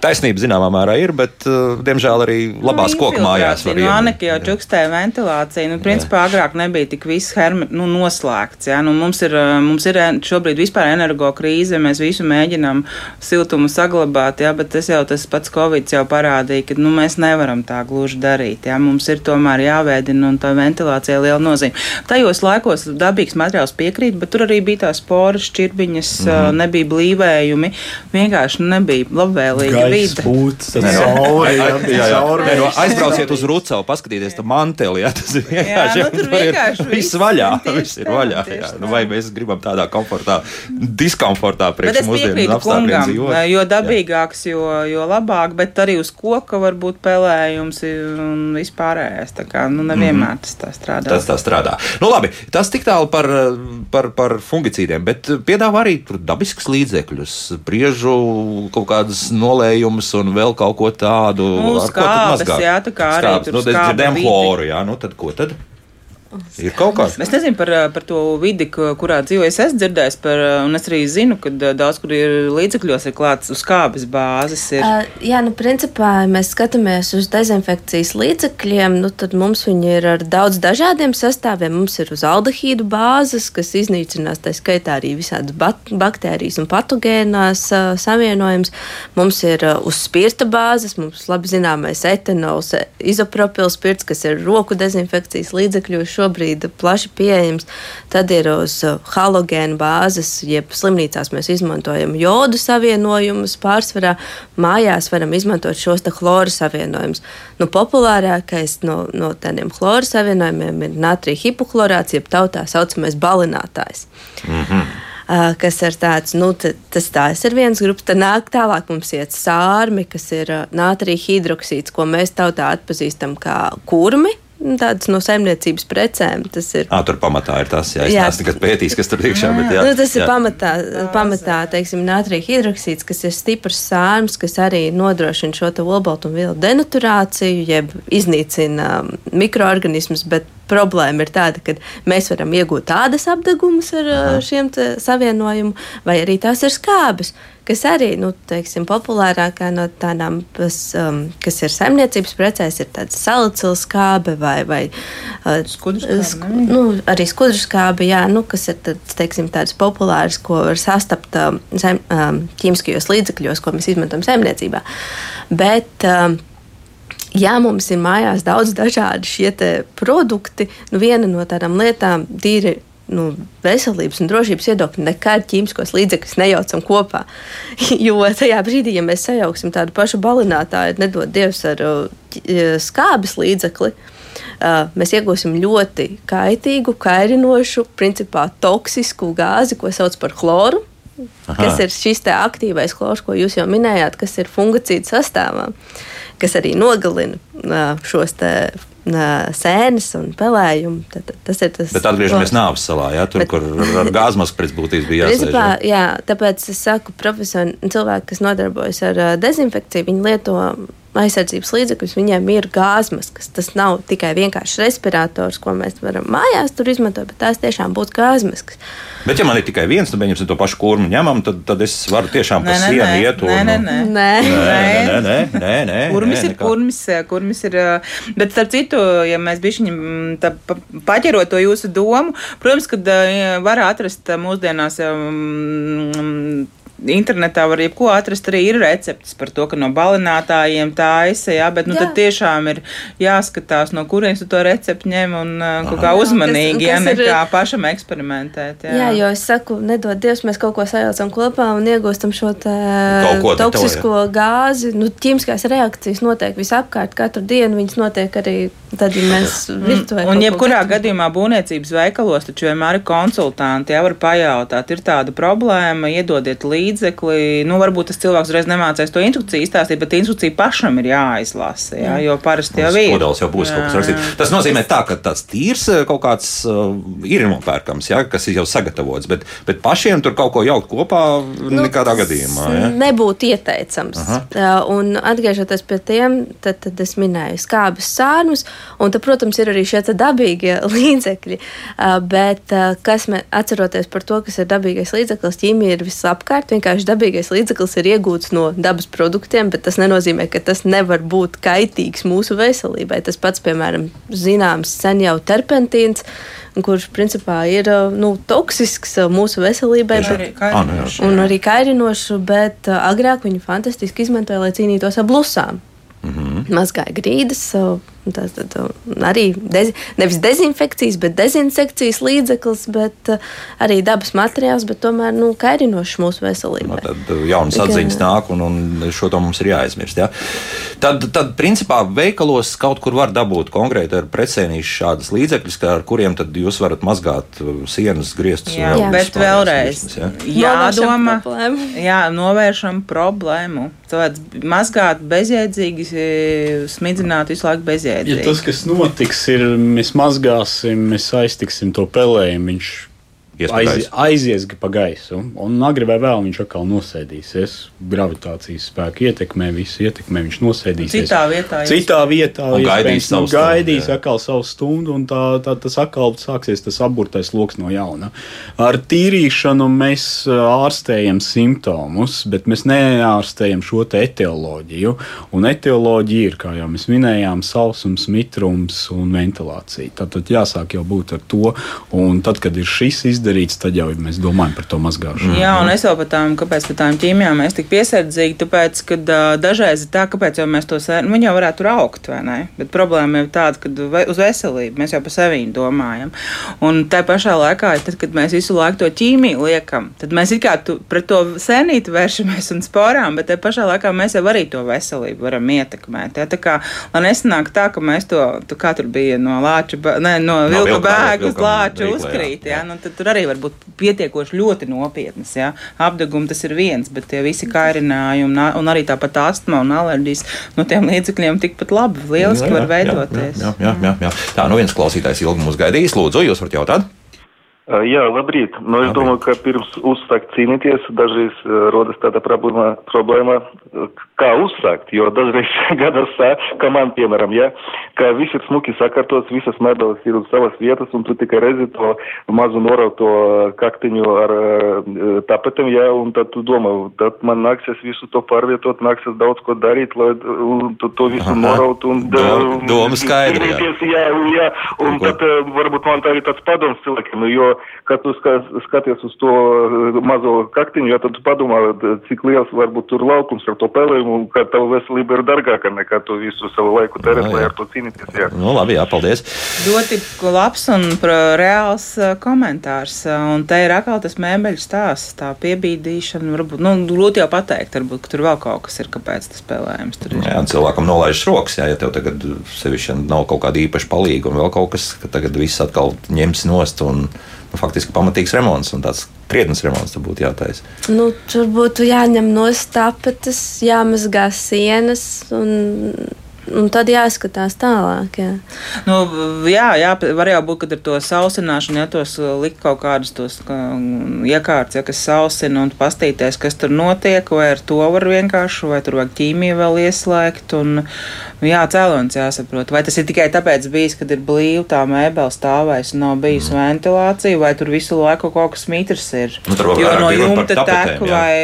Taisnība zināmā mērā ir, bet, uh, diemžēl, arī labās nu, koku mājās var būt. Aneka jau čukstēja ventilāciju. Nu, principā, jā. agrāk nebija tik viss herme, nu, noslēgts. Jā. Nu, mums, ir, uh, mums ir šobrīd vispār energo krīze, mēs visu mēģinām siltumu saglabāt, jā, bet tas jau tas pats Covid jau parādīja, ka nu, mēs nevaram tā gluži darīt. Jā. Mums ir tomēr jāveidina un tā ventilācija liela nozīme. Tajos laikos dabīgs materiāls piekrīt, bet tur arī bija tās poras, šķirbiņas, mm -hmm. nebija blīvējumi. Vienkārši nebija labvēlīgi vide. Būtis, tad saule, jā, jā, jā. Nē, no, aizbrauciet uz Rucavu, paskatieties to manteli, jā, tas ir vienkārši, jā, nu, tur vienkārši ir viss vaļā, viss ir vaļā, jā. Nu, vai mēs gribam tādā komfortā, diskomfortā priekš mūsdienu apstākļiem dzīvot. Jo dabīgāks, jo, jo labāk, bet arī uz koka var būt pelējums un vispārējais, tā kā, nu, nevienmēr tas tā strādā. Tas tā strādā. Nu, labi, tas tik tālu par, par, par fungicīdiem, bet piedāvā arī tur dabisks līdzekļus, priežu kaut kādas nolējumus un vēl kaut ko tādu. Nu, skābes, jā, tā kā arī skābes. tur nu, dzirdējām chloru, jā, nu tad ko tad? Ir kaut kas. Es nezinu par, par to vidi, ku- kurā dzīvoju. Es esmu dzirdējis par, un es arī zinu, ka daudz kur ir līdzekļos ir klāts uz kāpes bāzes. Ir. Uh, jā, nu, principā, ja mēs skatāmies uz dezinfekcijas līdzekļiem, nu, tad mums viņi ir ar daudz dažādiem sastāviem. Mums ir uz aldehīdu bāzes, kas iznīcinās tā skaitā arī visādas baktērijas un patogēnās uh, savienojums. Mums ir uh, uz spirta bāzes, mums labi zināmais etanols, izopropils spirts, kas ir roku dezinfekcijas līdzekļos šobrīd plaši pieejams. Tad ir uz uh, halogēnu bāzes, jeb slimnīcās mēs izmantojam jodu savienojumus. Pārsvarā mājās varam izmantot šos chloru savienojumus. Nu, populārākais no, no tādiem chloru savienojumiem ir natrija hipochlorāts, jeb tautā saucamais balinātājs. Uh, kas ir tāds, nu, tas tās ir viens grupas. Tad nāk tālāk mums iet sārmi, kas ir uh, nātrija hidroksīds, ko mēs tautā atpazīstam kā kurmi. Tādas no saimniecības precēm. Tas ir À, tur pamatā ir tas, jā, es Jā. neesmu nekad pētījis, kas tur iekšā, jā. nu, tas ir jā. pamatā, pamatā teiksim, nātrija hidroksīds, kas ir stiprs sārms, kas arī nodrošina šo olbaltumvielu denaturāciju, jeb iznīcina um, mikroorganismus. Bet problēma ir tāda, ka mēs varam iegūt tādas apgabumus ar uh, šiem te savienojumiem, vai arī tās ir skābes. Kas arī nu, teiksim, populārākā no tādām, kas, um, kas ir saimniecības precēs, ir tāda salicils skābe vai, vai uh, Skudrskābe, sk- ne? nu, arī skudrskābe, jā, nu, kas ir tāds, teiksim, tāds populārs, ko var sastapt um, zem, um, ķīmiskajos līdzekļos, ko mēs izmantojam saimniecībā. Bet, um, Ja mums ir mājās daudz dažādi šie produkti, nu viena no tādām lietām, tīri nu, veselības un drošības viedokļa, nekad ķīmiskos līdzekļus nejaucam kopā. Jo tajā brīdī, ja mēs sajauksim tādu pašu balinātāju, nedod Dievs ar uh, ķ- skābes līdzekli, uh, mēs iegūsim ļoti kaitīgu, kairinošu, principā toksisku gāzi, ko sauc par chloru. Aha. Kas ir šis aktīvais chlors, ko jūs jau minējāt, kas ir fungicīdu sastāvā, kas arī nogalina šos te, sēnes un pelējumu. Tad, tas ir tas. Bet atgriežamies nāves salā, jā, tur, Bet- kur ar- ar gāzmas pēc būtības bija jāsēž. Principā, jā. tāpēc es saku, profesori, cilvēki, kas nodarbojas ar dezinfekciju, viņi lieto aizsardzības līdzekļus, viņiem ir gāzmaskas. Tas nav tikai vienkārši respirators, ko mēs varam mājās tur izmantot, bet tās tiešām būtu gāzmaskas. Bet, ja man ir tikai viens, tad viņam to pašu kurmu ņemam, tad, tad es varu tiešām pa Nē, nē, sienu nē, iet un. nē, nē, nē. Nē. Nē, nē, nē, nē, nē, Kurmis nē, ir kurmis, kurmis ir. Bet, starp citu, ja mēs bijām paķerot to jūsu domu, protams, ka var atrast mūsdienās. Mm, Internetā var jebko atrast, arī ir receptes par to, ka no balinātājiem taisa, jā, bet nu, Jā. tad tiešām ir jāskatās, no kurienes tu to recepti ņem un ā, kaut kā Jā, uzmanīgi, kas- jā, kas ir- nekā pašam eksperimentēt. Jā, Jā, jo es saku, nedod Dievs, mēs kaut ko sajaucam kopā un iegūstam šo Kaut ko te to, toksisko gāzi. Nu, ķīmiskās reakcijas notiek visapkārt, katru dienu viņas notiek arī tad, ja mēs virtuvē. Un kaut ko jebkurā gadījumā būvniecības veikalos taču vienmēr ir konsultanti. Jā, var pajautāt, ir tāda problēma, iedodiet līdzekli. Nu, varbūt tas cilvēks uzreiz nemācīs to instrukciju izstāstīt, bet instrukcija pašam ir jāizlasa. Jā, jo parasti jau Tas ir. Kodols jau būs kaut kas rakstīts. Tas nozīmē, tā, ka tāds tīrs eh, kaut kāds uh, ir nopērkams, ja, kas ir jau sagatavots, bet, bet pašiem tur kaut ko jaukt kopā nu, nekādā gadījumā. Ja. Nebūtu ieteicams. Uh, un atgriežoties pie tiem, tad, tad es minēju skābes sārnus, un tad, protams, ir arī šie dabīgie līdzekļi. Uh, bet, uh, kas mēs atceroties par to, kas ir dabīgais līdzeklis, ķīmija ir visapkārt. Vienkārši dabīgais līdzeklis ir iegūts no dabas produktiem, bet tas nenozīmē, ka tas nevar būt kaitīgs mūsu veselībai. Tas pats, piemēram, zināms sen jau terpentīns, kurš principā ir nu, toksisks mūsu veselībai. Bet- Ah, nu jā. un arī kairinošu, bet agrāk viņu fantastiski izmantoja, lai cīnītos ar blusām. Mm Mhm. -hmm. Mazgāja grīdas, tas tad, uh, arī dezi, nevis dezinfekcijas, bet dezinsekcijas līdzeklis, bet uh, arī dabas materiāls, bet tomēr nu, kairinošs mūsu Nu, veselībai. tad uh, jaunas atziņas nāk, un, un šo to mums ir jāaizmirst. Ja? Tad, tad, principā, veikalos kaut kur var dabūt konkrēti ar precēnīšu šādas līdzekļus, ar kuriem tad jūs varat mazgāt uh, sienas, griestus. Jā, Jā. bet vēlreiz Ja? jādomā, Novēršam problēmu. jā, novēršam problēmu. Cilvēks mazgāt bezjēdzīgi, e, smidzināt visu laiku Ja bezjēdzīgi. tas, kas notiks, ir mēs mazgāsim, mēs aiztiksim to pelējumu. Viņš aiz, aizies pa gaisu. Un agri vai vēl viņš atkal nosēdīsies. Gravitācijas spēku ietekmē, visu ietekmē, viņš nosēdīsies. Citā vietā, Citā vietā Un gaidīs nu, stundu, gaidīs jā. atkal savu stundu, un tā, tā, tas atkal sāksies tas apburtais lokus no jauna. Ar tīrīšanu mēs ārstējam simptomus, bet mēs neārstējam šo etioloģiju. Un etioloģija ir, kā jau mēs minējām, sausums, mitrums un ventilācija. Tad jāsāk jau būt ar to, un tad, kad ir šis izdarīts, tad jau mēs domājam par to mazgāšanu. Jā, un es vēl par tām, kāpēc par tām ķīmijām mēs tik piesardzīgi, tāpēc, ka uh, dažreiz ir tā, kāpēc jau mēs to sēžam, viņi jau varētu tur augt, vai ne? Bet problēma ir tāda, ka ve- uz veselību mēs jau par sevi domājam. Un tā pašā laikā, tad, kad mēs visu laiku to ķīmiju liekam, tad mēs it kā tu, pret to sēnīti vēršamies un sporām, bet tā pašā laikā mēs jau arī to veselību varam ietekmēt. Ja? Tā kā, lai nesanāk tā, ka mēs to, tu, kā tur bija no lāča, ne, no No vilka vilka- vilkam lāča rīklē, jā. uzkrīt. Ja? Nu, tad tur arī var būt pietiekoši ļoti nopietnas. Ja? Apdegumi tas ir viens, bet tie visi kairinājumi un, arī tāpat astma un alerģijas no tiem līdzekļiem tikpat labi, lieliski Jā, jā, var jā, veidoties. Jā, jā, jā, jā. Tā, nu viens klausītājs ilgi mūs gaidījis. Lūdzu, jūs varat jautāt? Uh, Jā, labrīt. Nu, es Labrīt. domāju, ka pirms uzsākt cīnīties, dažreiz uh, rodas tāda problēma, problēma, uh, kā uzsākt. Jo dažreiz gadās tā, kā man, piemēram, ja, ka viss ir smuki sakārtots, visas medaļas ir uz savas vietas, un tu tikai redzi to mazu norauto kaktiņu ar uh, tapetēm, ja, un tad tu domā, tad man nāksies visu to pārvietot, nāksies daudz ko darīt, lai uh, tu to visu Aha. noraut. Un, Doma- doma skaidra, jā. cīnīties, jā, jā, un Ko- tad uh, varbūt man tā ir tāds padoms cilvēkiem, nu, jo, kad tu ska- skaties uz to uh, mazo kaktiņu, ja tad tu padomā, d- cik liels varbūt tur laukums ar to pelējumu, un ka tava veselība ir dārgāka nekā tu visu savu laiku tērēt, Jā, lai ar to cīnīties. Jā. Nu, labi, jā, paldies. Ļoti labs un reāls uh, komentārs. Un te ir atkal tas mēbeļu stāsts, tā piebīdīšana. Varbūt, nu, grūti jau pateikt, varbūt, ka tur vēl kaut kas ir, kāpēc tas spēlējums tur ir. Jā, cilvēkam nolaižas rokas, jā, ja tev tagad sevišķi nav kaut kāda īpaša palīga un vēl kaut kas, ka tagad viss atkal ņems nost un faktiski pamatīgs remonts un tāds krietnes remonts tur būtu jātaisa. Nu, tur būtu jāņem no tapetes, jāmazgā sienas un, un tad jāskatās tālāk. Jā. Nu, jā, jā, var jau būt, ka ar to sausināšanu, ja tos uh, likt kaut kādus tos kā, iekārtas, ja, kas sausina un pastīties, kas tur notiek, vai ar to var vienkārši, vai tur vajag ķīmiju vēl ieslēgt. Un, jā, cēlonis jāsaprot. Vai tas ir tikai tāpēc bijis, kad ir blīva tā mēbele stāvēs un nav bijusi mm. ventilācija, vai tur visu laiku kaut kas mitrs ir. Nu, jo no jumta tek jā. vai,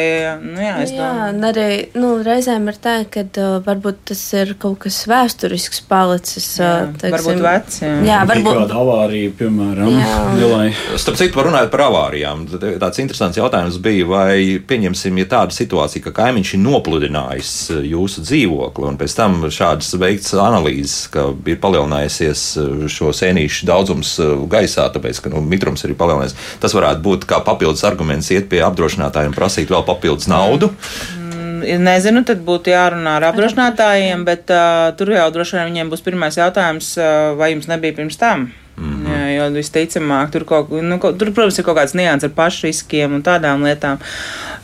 nu jā, es Jā, domāju. un arī nu, reizēm ir tā, ka uh, varbūt tas ir kaut kas vēsturisks palicis. Jā, uh, varbūt vecs, jā. jā varbūt. kāda avārija, piemēram, lielai. Starp citu, runājot par avārijām, tad tāds interesants jautājums bija, vai pieņemsim, ja tāda situācija, ka kaimiņš ir nopludinājis jūsu dzīvokli, un pēc tam šādas veikts analīzes, ka ir palielinājusies šo sēnīšu daudzums gaisā, tāpēc, ka nu, mitrums ir palielinājies. Tas varētu būt kā papildus arguments iet pie apdrošinātājiem un prasīt vēl papildus naudu. Es Nezinu, tad būtu jārunā ar apdrošinātājiem, bet uh, tur jau droši vien viņiem būs pirmais jautājums, uh, vai jums nebija pirms tam. Mm -hmm. Jā, jo visticamāk, tur, kaut, nu, kaut, tur, protams, ir kaut kāds nianses ar pašriskiem un tādām lietām.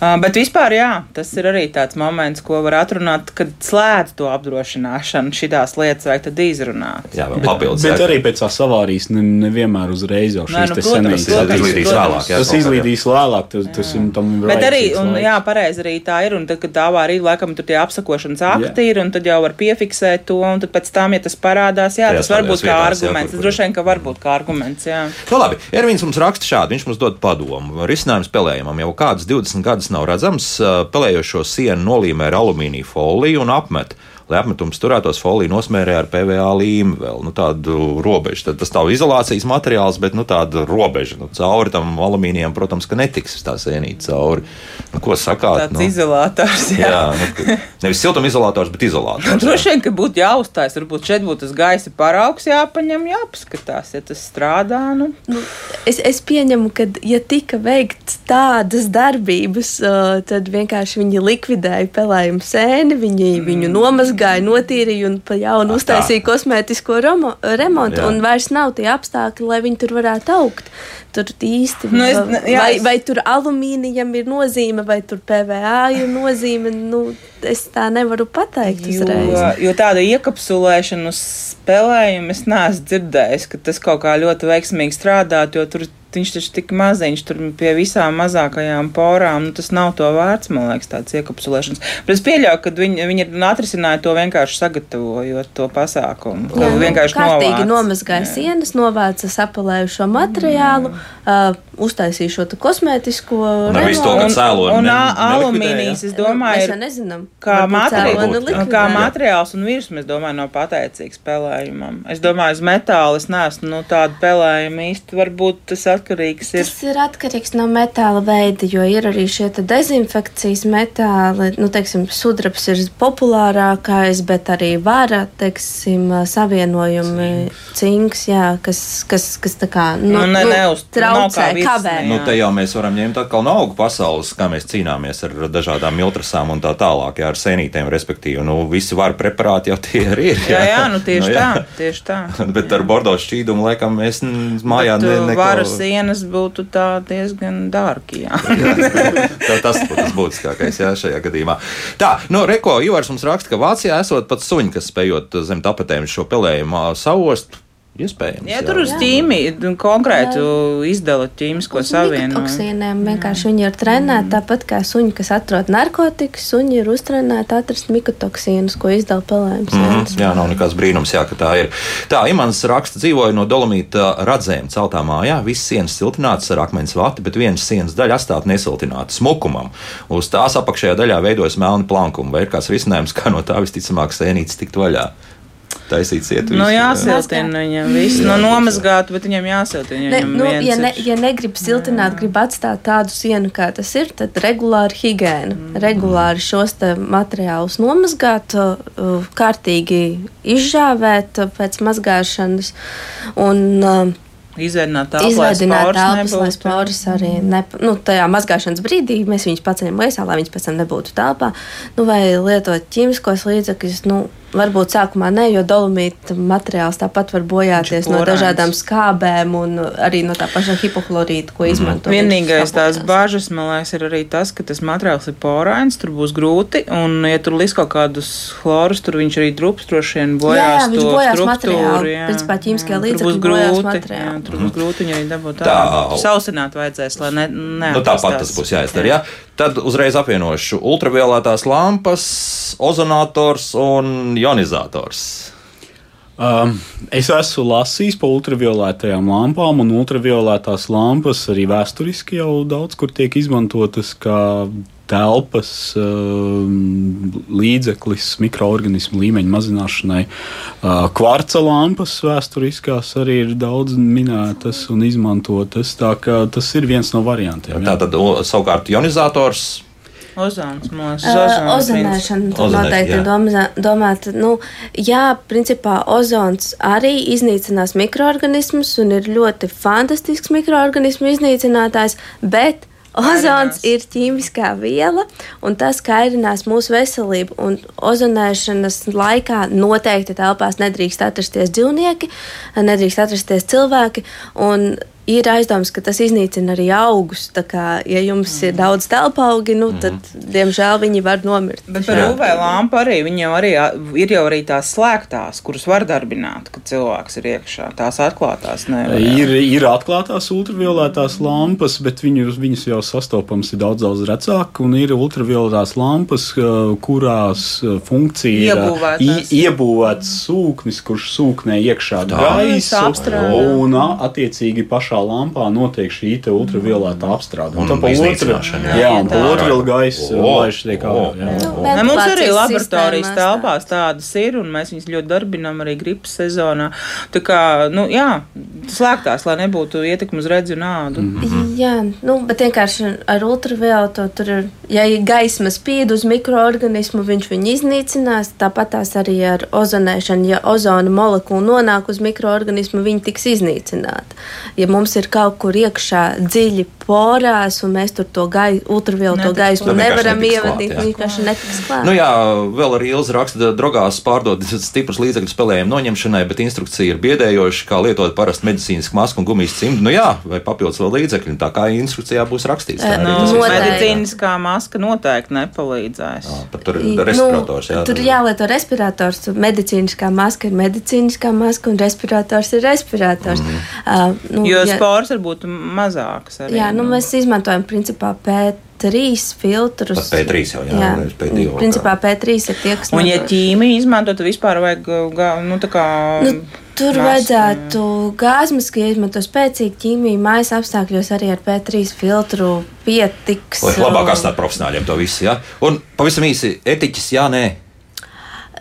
Uh, bet vispār, jā, tas ir arī tāds moments, ko var atrunāt, kad slēdz to apdrošināšanu. Šitās lietas vajag tad izrunāt. Jā, vēl Bet, papildus. bet jā. arī pēc tās avārijas ne, nevienmēr uzreiz jau šīs nu. Tas izlīdīs vēlāk. jā, Tas izlīdīs vēlāk, tas, tas ir tam ir Bet arī, un, jā, pareizi arī tā ir. Un tad, kad tā avārija, laikam, tur tie apsakošanas akti ir, un tad jau var piefiksēt to, un tad pēc tam, ja tas parādās, jā, tas var būt kā arguments. Tas droši vien, ka var būt kā arguments, jā. Nu, labi, Ervīns mums raksta šādi. Viņš mums dod padomu. Risinājums pelējumam jau kādus 20 gadus nav redzams. Pelējošo sienu nolīmē ar alumīnija foliju un apmet. Lai apmetums turētos, folija nosmērē ar PVA līmeni vēl nu, tādu robežu. Tad tas nav izolācijas materiāls, bet nu, tāda robeža. Nu, cauri tam alumīnijam, protams, ka netiks tā sēnīt cauri. Nu, ko sakāt? Tāds izolators, jā. jā nu, nevis siltumizolators, bet izolators. Droši vien, ka būtu jāuzstājas, varbūt šeit būtu tas gaisa paraugs jāpaņem, jāpaskatās, ja tas strādā. Nu. Es, es pieņemu, ka, ja tika veikts tādas darbības, uh, tad vienkārši viņi likvidēja pelējumu sēni, viņi mm. viņu nomazgāja, notīrīja un pa jaunu uztaisīja kosmētisko romo, remontu. Jā. Un vairs nav tie apstākļi, lai viņi tur varētu augt. Tur īsti Nu, es- vai, jā, vai, vai tur alumīnijam ir nozīme, vai tur PVA ir nozīme. Nu, es tā nevaru pateikt Jo, uzreiz. jo tāda iekapsulēšana uz spēlējumu es neesmu dzirdējis, ka tas kaut kā ļoti veiksmīgi strādātu, jo tur viņš taču tik maziņš, tur pie visām mazākajām porām, nu, tas nav to vērts, man liekas, tāds iekapsulēšanas. Bet es pieļauju, ka viņi, viņi atrisināja to vienkārši sagatavojot to pasākumu. Jā, nu, vienkārši kārtīgi novāc. nomazgāja Jā. sienas, novāca sapalējušo materiālu, uh, uztaisīja šo kosmētisko Un ka Un- un nelikvidēja? alumīnijas, es Nu, domāju, mēs nezinām. kā, Varbūt, jā. kā materiāls un virsma, es domāju, nav pateicīgs pelējumam. Es domāju, uz metāla es neesmu nu, tādu pelējumu īsti. Varbūt tas atkarīgs ir. Tas ir atkarīgs no metāla veida, jo ir arī šie te dezinfekcijas metāli. Nu, teiksim, sudrabs ir populārākais, bet arī vara, teiksim, savienojumi, cinks, jā, kas, kas, kas tā kā nu, Nu, ne- neuz- nav kā traucē, virsnē, kavē. jā. Nu, te jau mēs varam ņemt atkal no augu pasaules, kā mēs cīnāmies ar dažādām miltrasām un tā tālāk, jā, ar sēnītēm, respektīvi. Nu, visi var preparāti jau tie arī ir. Jā, jā, nu tieši Nu, jā. tā. Tieši tā. Bet ar bordo šķīdumu, laikam, mēs mājā Bet, ne, uh, neko... Varas sienas būtu tā diezgan dārgi. Jā. Tā, tas būtu tas būtiskākais jā, šajā gadījumā. Tā, no Reko Ivars mums raksta, ka Vācijā esot pat suņi, kas spējot zem tapetēm šo pelējumu sauost. Iespējams. Jā, tur uz ķīmiju konkrētu izdala ķīmisko savienojumu. Toksīniem vienkārši viņi ir trenēti tāpat kā suņi, kas atrod narkotikas. Suņi ir uztrenēti atrast mikotoksīnus, ko izdala pelējums. Mm, jā, nav nekāds brīnums, jā, ka tā ir. Tā, Imants raksta, dzīvoja no dolomīta radzēm celtā mājā. Visas sienas siltinātas ar akmens vati, bet vienas sienas daļa atstāta nesiltināta smukumam. Uz tās apakšējā daļā veidojas melni plankumi. Vai ir kāds risinājums, kā no tā visticamāk sēnītes tikt vaļā? Taisīt cietu. Nu, visu, jā. jāsiltina viņam visu. Nu, nomazgāt, bet viņam jāsiltina. Ne, Viņam nu, ja, ne, ja negrib siltināt, grib atstāt tādu sienu, kā tas ir, tad regulāri higiēna. Mm. Regulāri šos te materiālus nomazgāt, uh, kārtīgi izžāvēt uh, pēc mazgāšanas. Un, uh, Izveidināt tālāk, Izveidināt telpas, lai sporas arī ne, nu, tajā mazgāšanas brīdī mēs viņus paceļam gaisā, lai viņas pēc tam nebūtu telpā. Nu, vai lietot ķīmiskos līdzekļus, nu, varbūt sākumā ne, jo dolomīta materiāls tāpat var bojāties Viņš no dažādām skābēm un arī no tā paša hipohlorīta, ko izmanto. Vienīgais viņš tās bažas, man liekas, ir arī tas, ka tas materiāls ir porains, tur būs grūti, un, ja tur lis kaut kādus chlorus, tur viņš arī drups droši vien Jā, bojās jā, viņš to bojās materiālu. jā. Principā ķīmiskie Jā, līdzekļi būs bojās grūti, materiālu. jā, Tur būs grūti viņu arī dabūt Tā. tā. Sausināt vajadzēs, lai ne, ne Nu, tāpat tas būs jāizdara. Jā. Tad uzreiz apvienošu ultravioletās lampas, ozonators un ionizators. Um, es esmu lasījis par ultravioletējām lampām, un ultravioletās lampas arī vēsturiski jau daudz kur tiek izmantotas kā telpas um, līdzeklis mikroorganismu līmeņa mazināšanai. Uh, kvarca lampas vēsturiskās arī ir daudz minētas un izmantotas. Tas ir viens no variantiem. jā. Tātad savukārt ionizators. Ozons, liekas, Uh, Ozonēšana tur noteikti domā, domāta. Nu, jā, principā ozons arī iznīcinās mikroorganismus un ir ļoti fantastisks mikroorganismu iznīcinātājs, bet Ozons Kairinās. ir ķīmiskā viela, un tas kairinās mūsu veselību. Un ozonēšanas laikā noteikti telpās nedrīkst atrasties dzīvnieki, nedrīkst atrasties cilvēki. un Ir aizdoms, ka tas iznīcina arī augus. Tā kā, ja jums mm. ir daudz telpa augi, nu, tad, diemžēl, viņi var nomirt. Bet par UV lampu arī jau arī ir jau arī tās slēgtās, kuras var darbināt, kad cilvēks ir iekšā. Tās atklātās nevar. Ir, ir atklātās ultravioletās lampas, bet viņu, viņas jau sastopams ir daudz, daudz retāk. Un ir ultravioletās lampas, kurās funkcija ir iebūvēts sūknis, kurš sūknē iekšā apstrādā. Un attiecīgi pašā lampā notiek šī te ultraviolētā apstrāde. Un tā pa iznīcināšana, jā. Un pa Tā. ultravioletu gaisu O, laiž tiek ārā. mums arī laboratorijas telpās tādas ir, un mēs viņus ļoti darbinām arī gripas sezonā. Tā kā, nu, jā, slēgtās, lai nebūtu ietekmi uz redzi un ādu. Mm. Jā, nu, bet vienkārši ar ultravioletu tur ir, ja ir gaisma spīd uz mikroorganismu, viņš viņu iznīcinās. Tāpat tās arī ar ozonēšanu. Ja ozona molekula nonāk uz mikroorganismu, viņi tiks iznīcināti. Ja mums ir kaut kur iekšā dziļi porās, un mēs tur to gai, ultravielu to Netiks gaismu klāt. nevaram ievadīt. jā. Vienkārši netiks klāt. Nu jā, vēl arī Ilza raksta, drogās pārdod stiprus līdzekļus spēlējumu noņemšanai, bet instrukcija ir biedējoša, kā lietot parastu medicīnisku masku un gumijas cimdu. Nu jā, vai papildus vēl līdzekļi, tā kā instrukcijā būs rakstīts. Tā Nu, ir. medicīniskā maska noteikti nepalīdzēs. Jā, Pat tur ir respirators. Jā, nu, tur jālieto respirators. Medicīniskā maska ir medicīniskā maska, un respirators ir respirators. Mm. Uh, nu, Jo ja- spors var būt mazāks. Arī, Jā, nu, mēs izmantojam principā P3 filtrus. Pat P3 jau, jā, nevis P2 vēl Principā P3 ir tie, kas Un, ja ķīmiju izmanto, tad vispār vajag ga- nu, tā kā. Nu, Tur Masku, vajadzētu gāzmas, ka izmanto spēcīgu ķīmiju, mājas apstākļos arī ar P3 filtru pietiks. Lai labāk atstāt profesionāļiem to visu. Ja? Un pavisam īsi etiķis, jā, nē.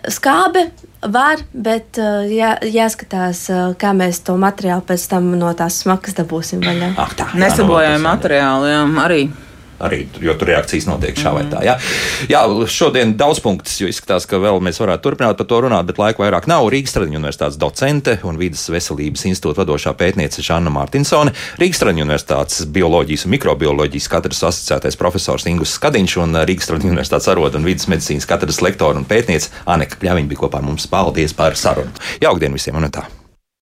Skābe var, bet uh, jā, jāskatās, uh, kā mēs to materiālu pēc tam no tās smakas dabūsim vaļā. Nesabojājami nu, materiāli, jā, arī. Arī, jo tur reakcijas notiek šā vai tā. Jā, jā šodien daudz punktus, jo izskatās, ka vēl mēs varētu turpināt par to runāt, bet laika vairāk nav. Rīgas Traģiņu universitātes docente un Vides veselības institūta vadošā pētniece Žanna Mārtinsone, Rīgas Traģiņu universitātes bioloģijas un mikrobioloģijas katras asociētais profesors Ingus Skadiņš un Rīgas Traģiņu universitātes arodu un vidas medicīnas katras lektora un pētniece Aneka Pļaviņa bija kopā ar mums. Paldies par sarunu. Jaukdien visiem un tā!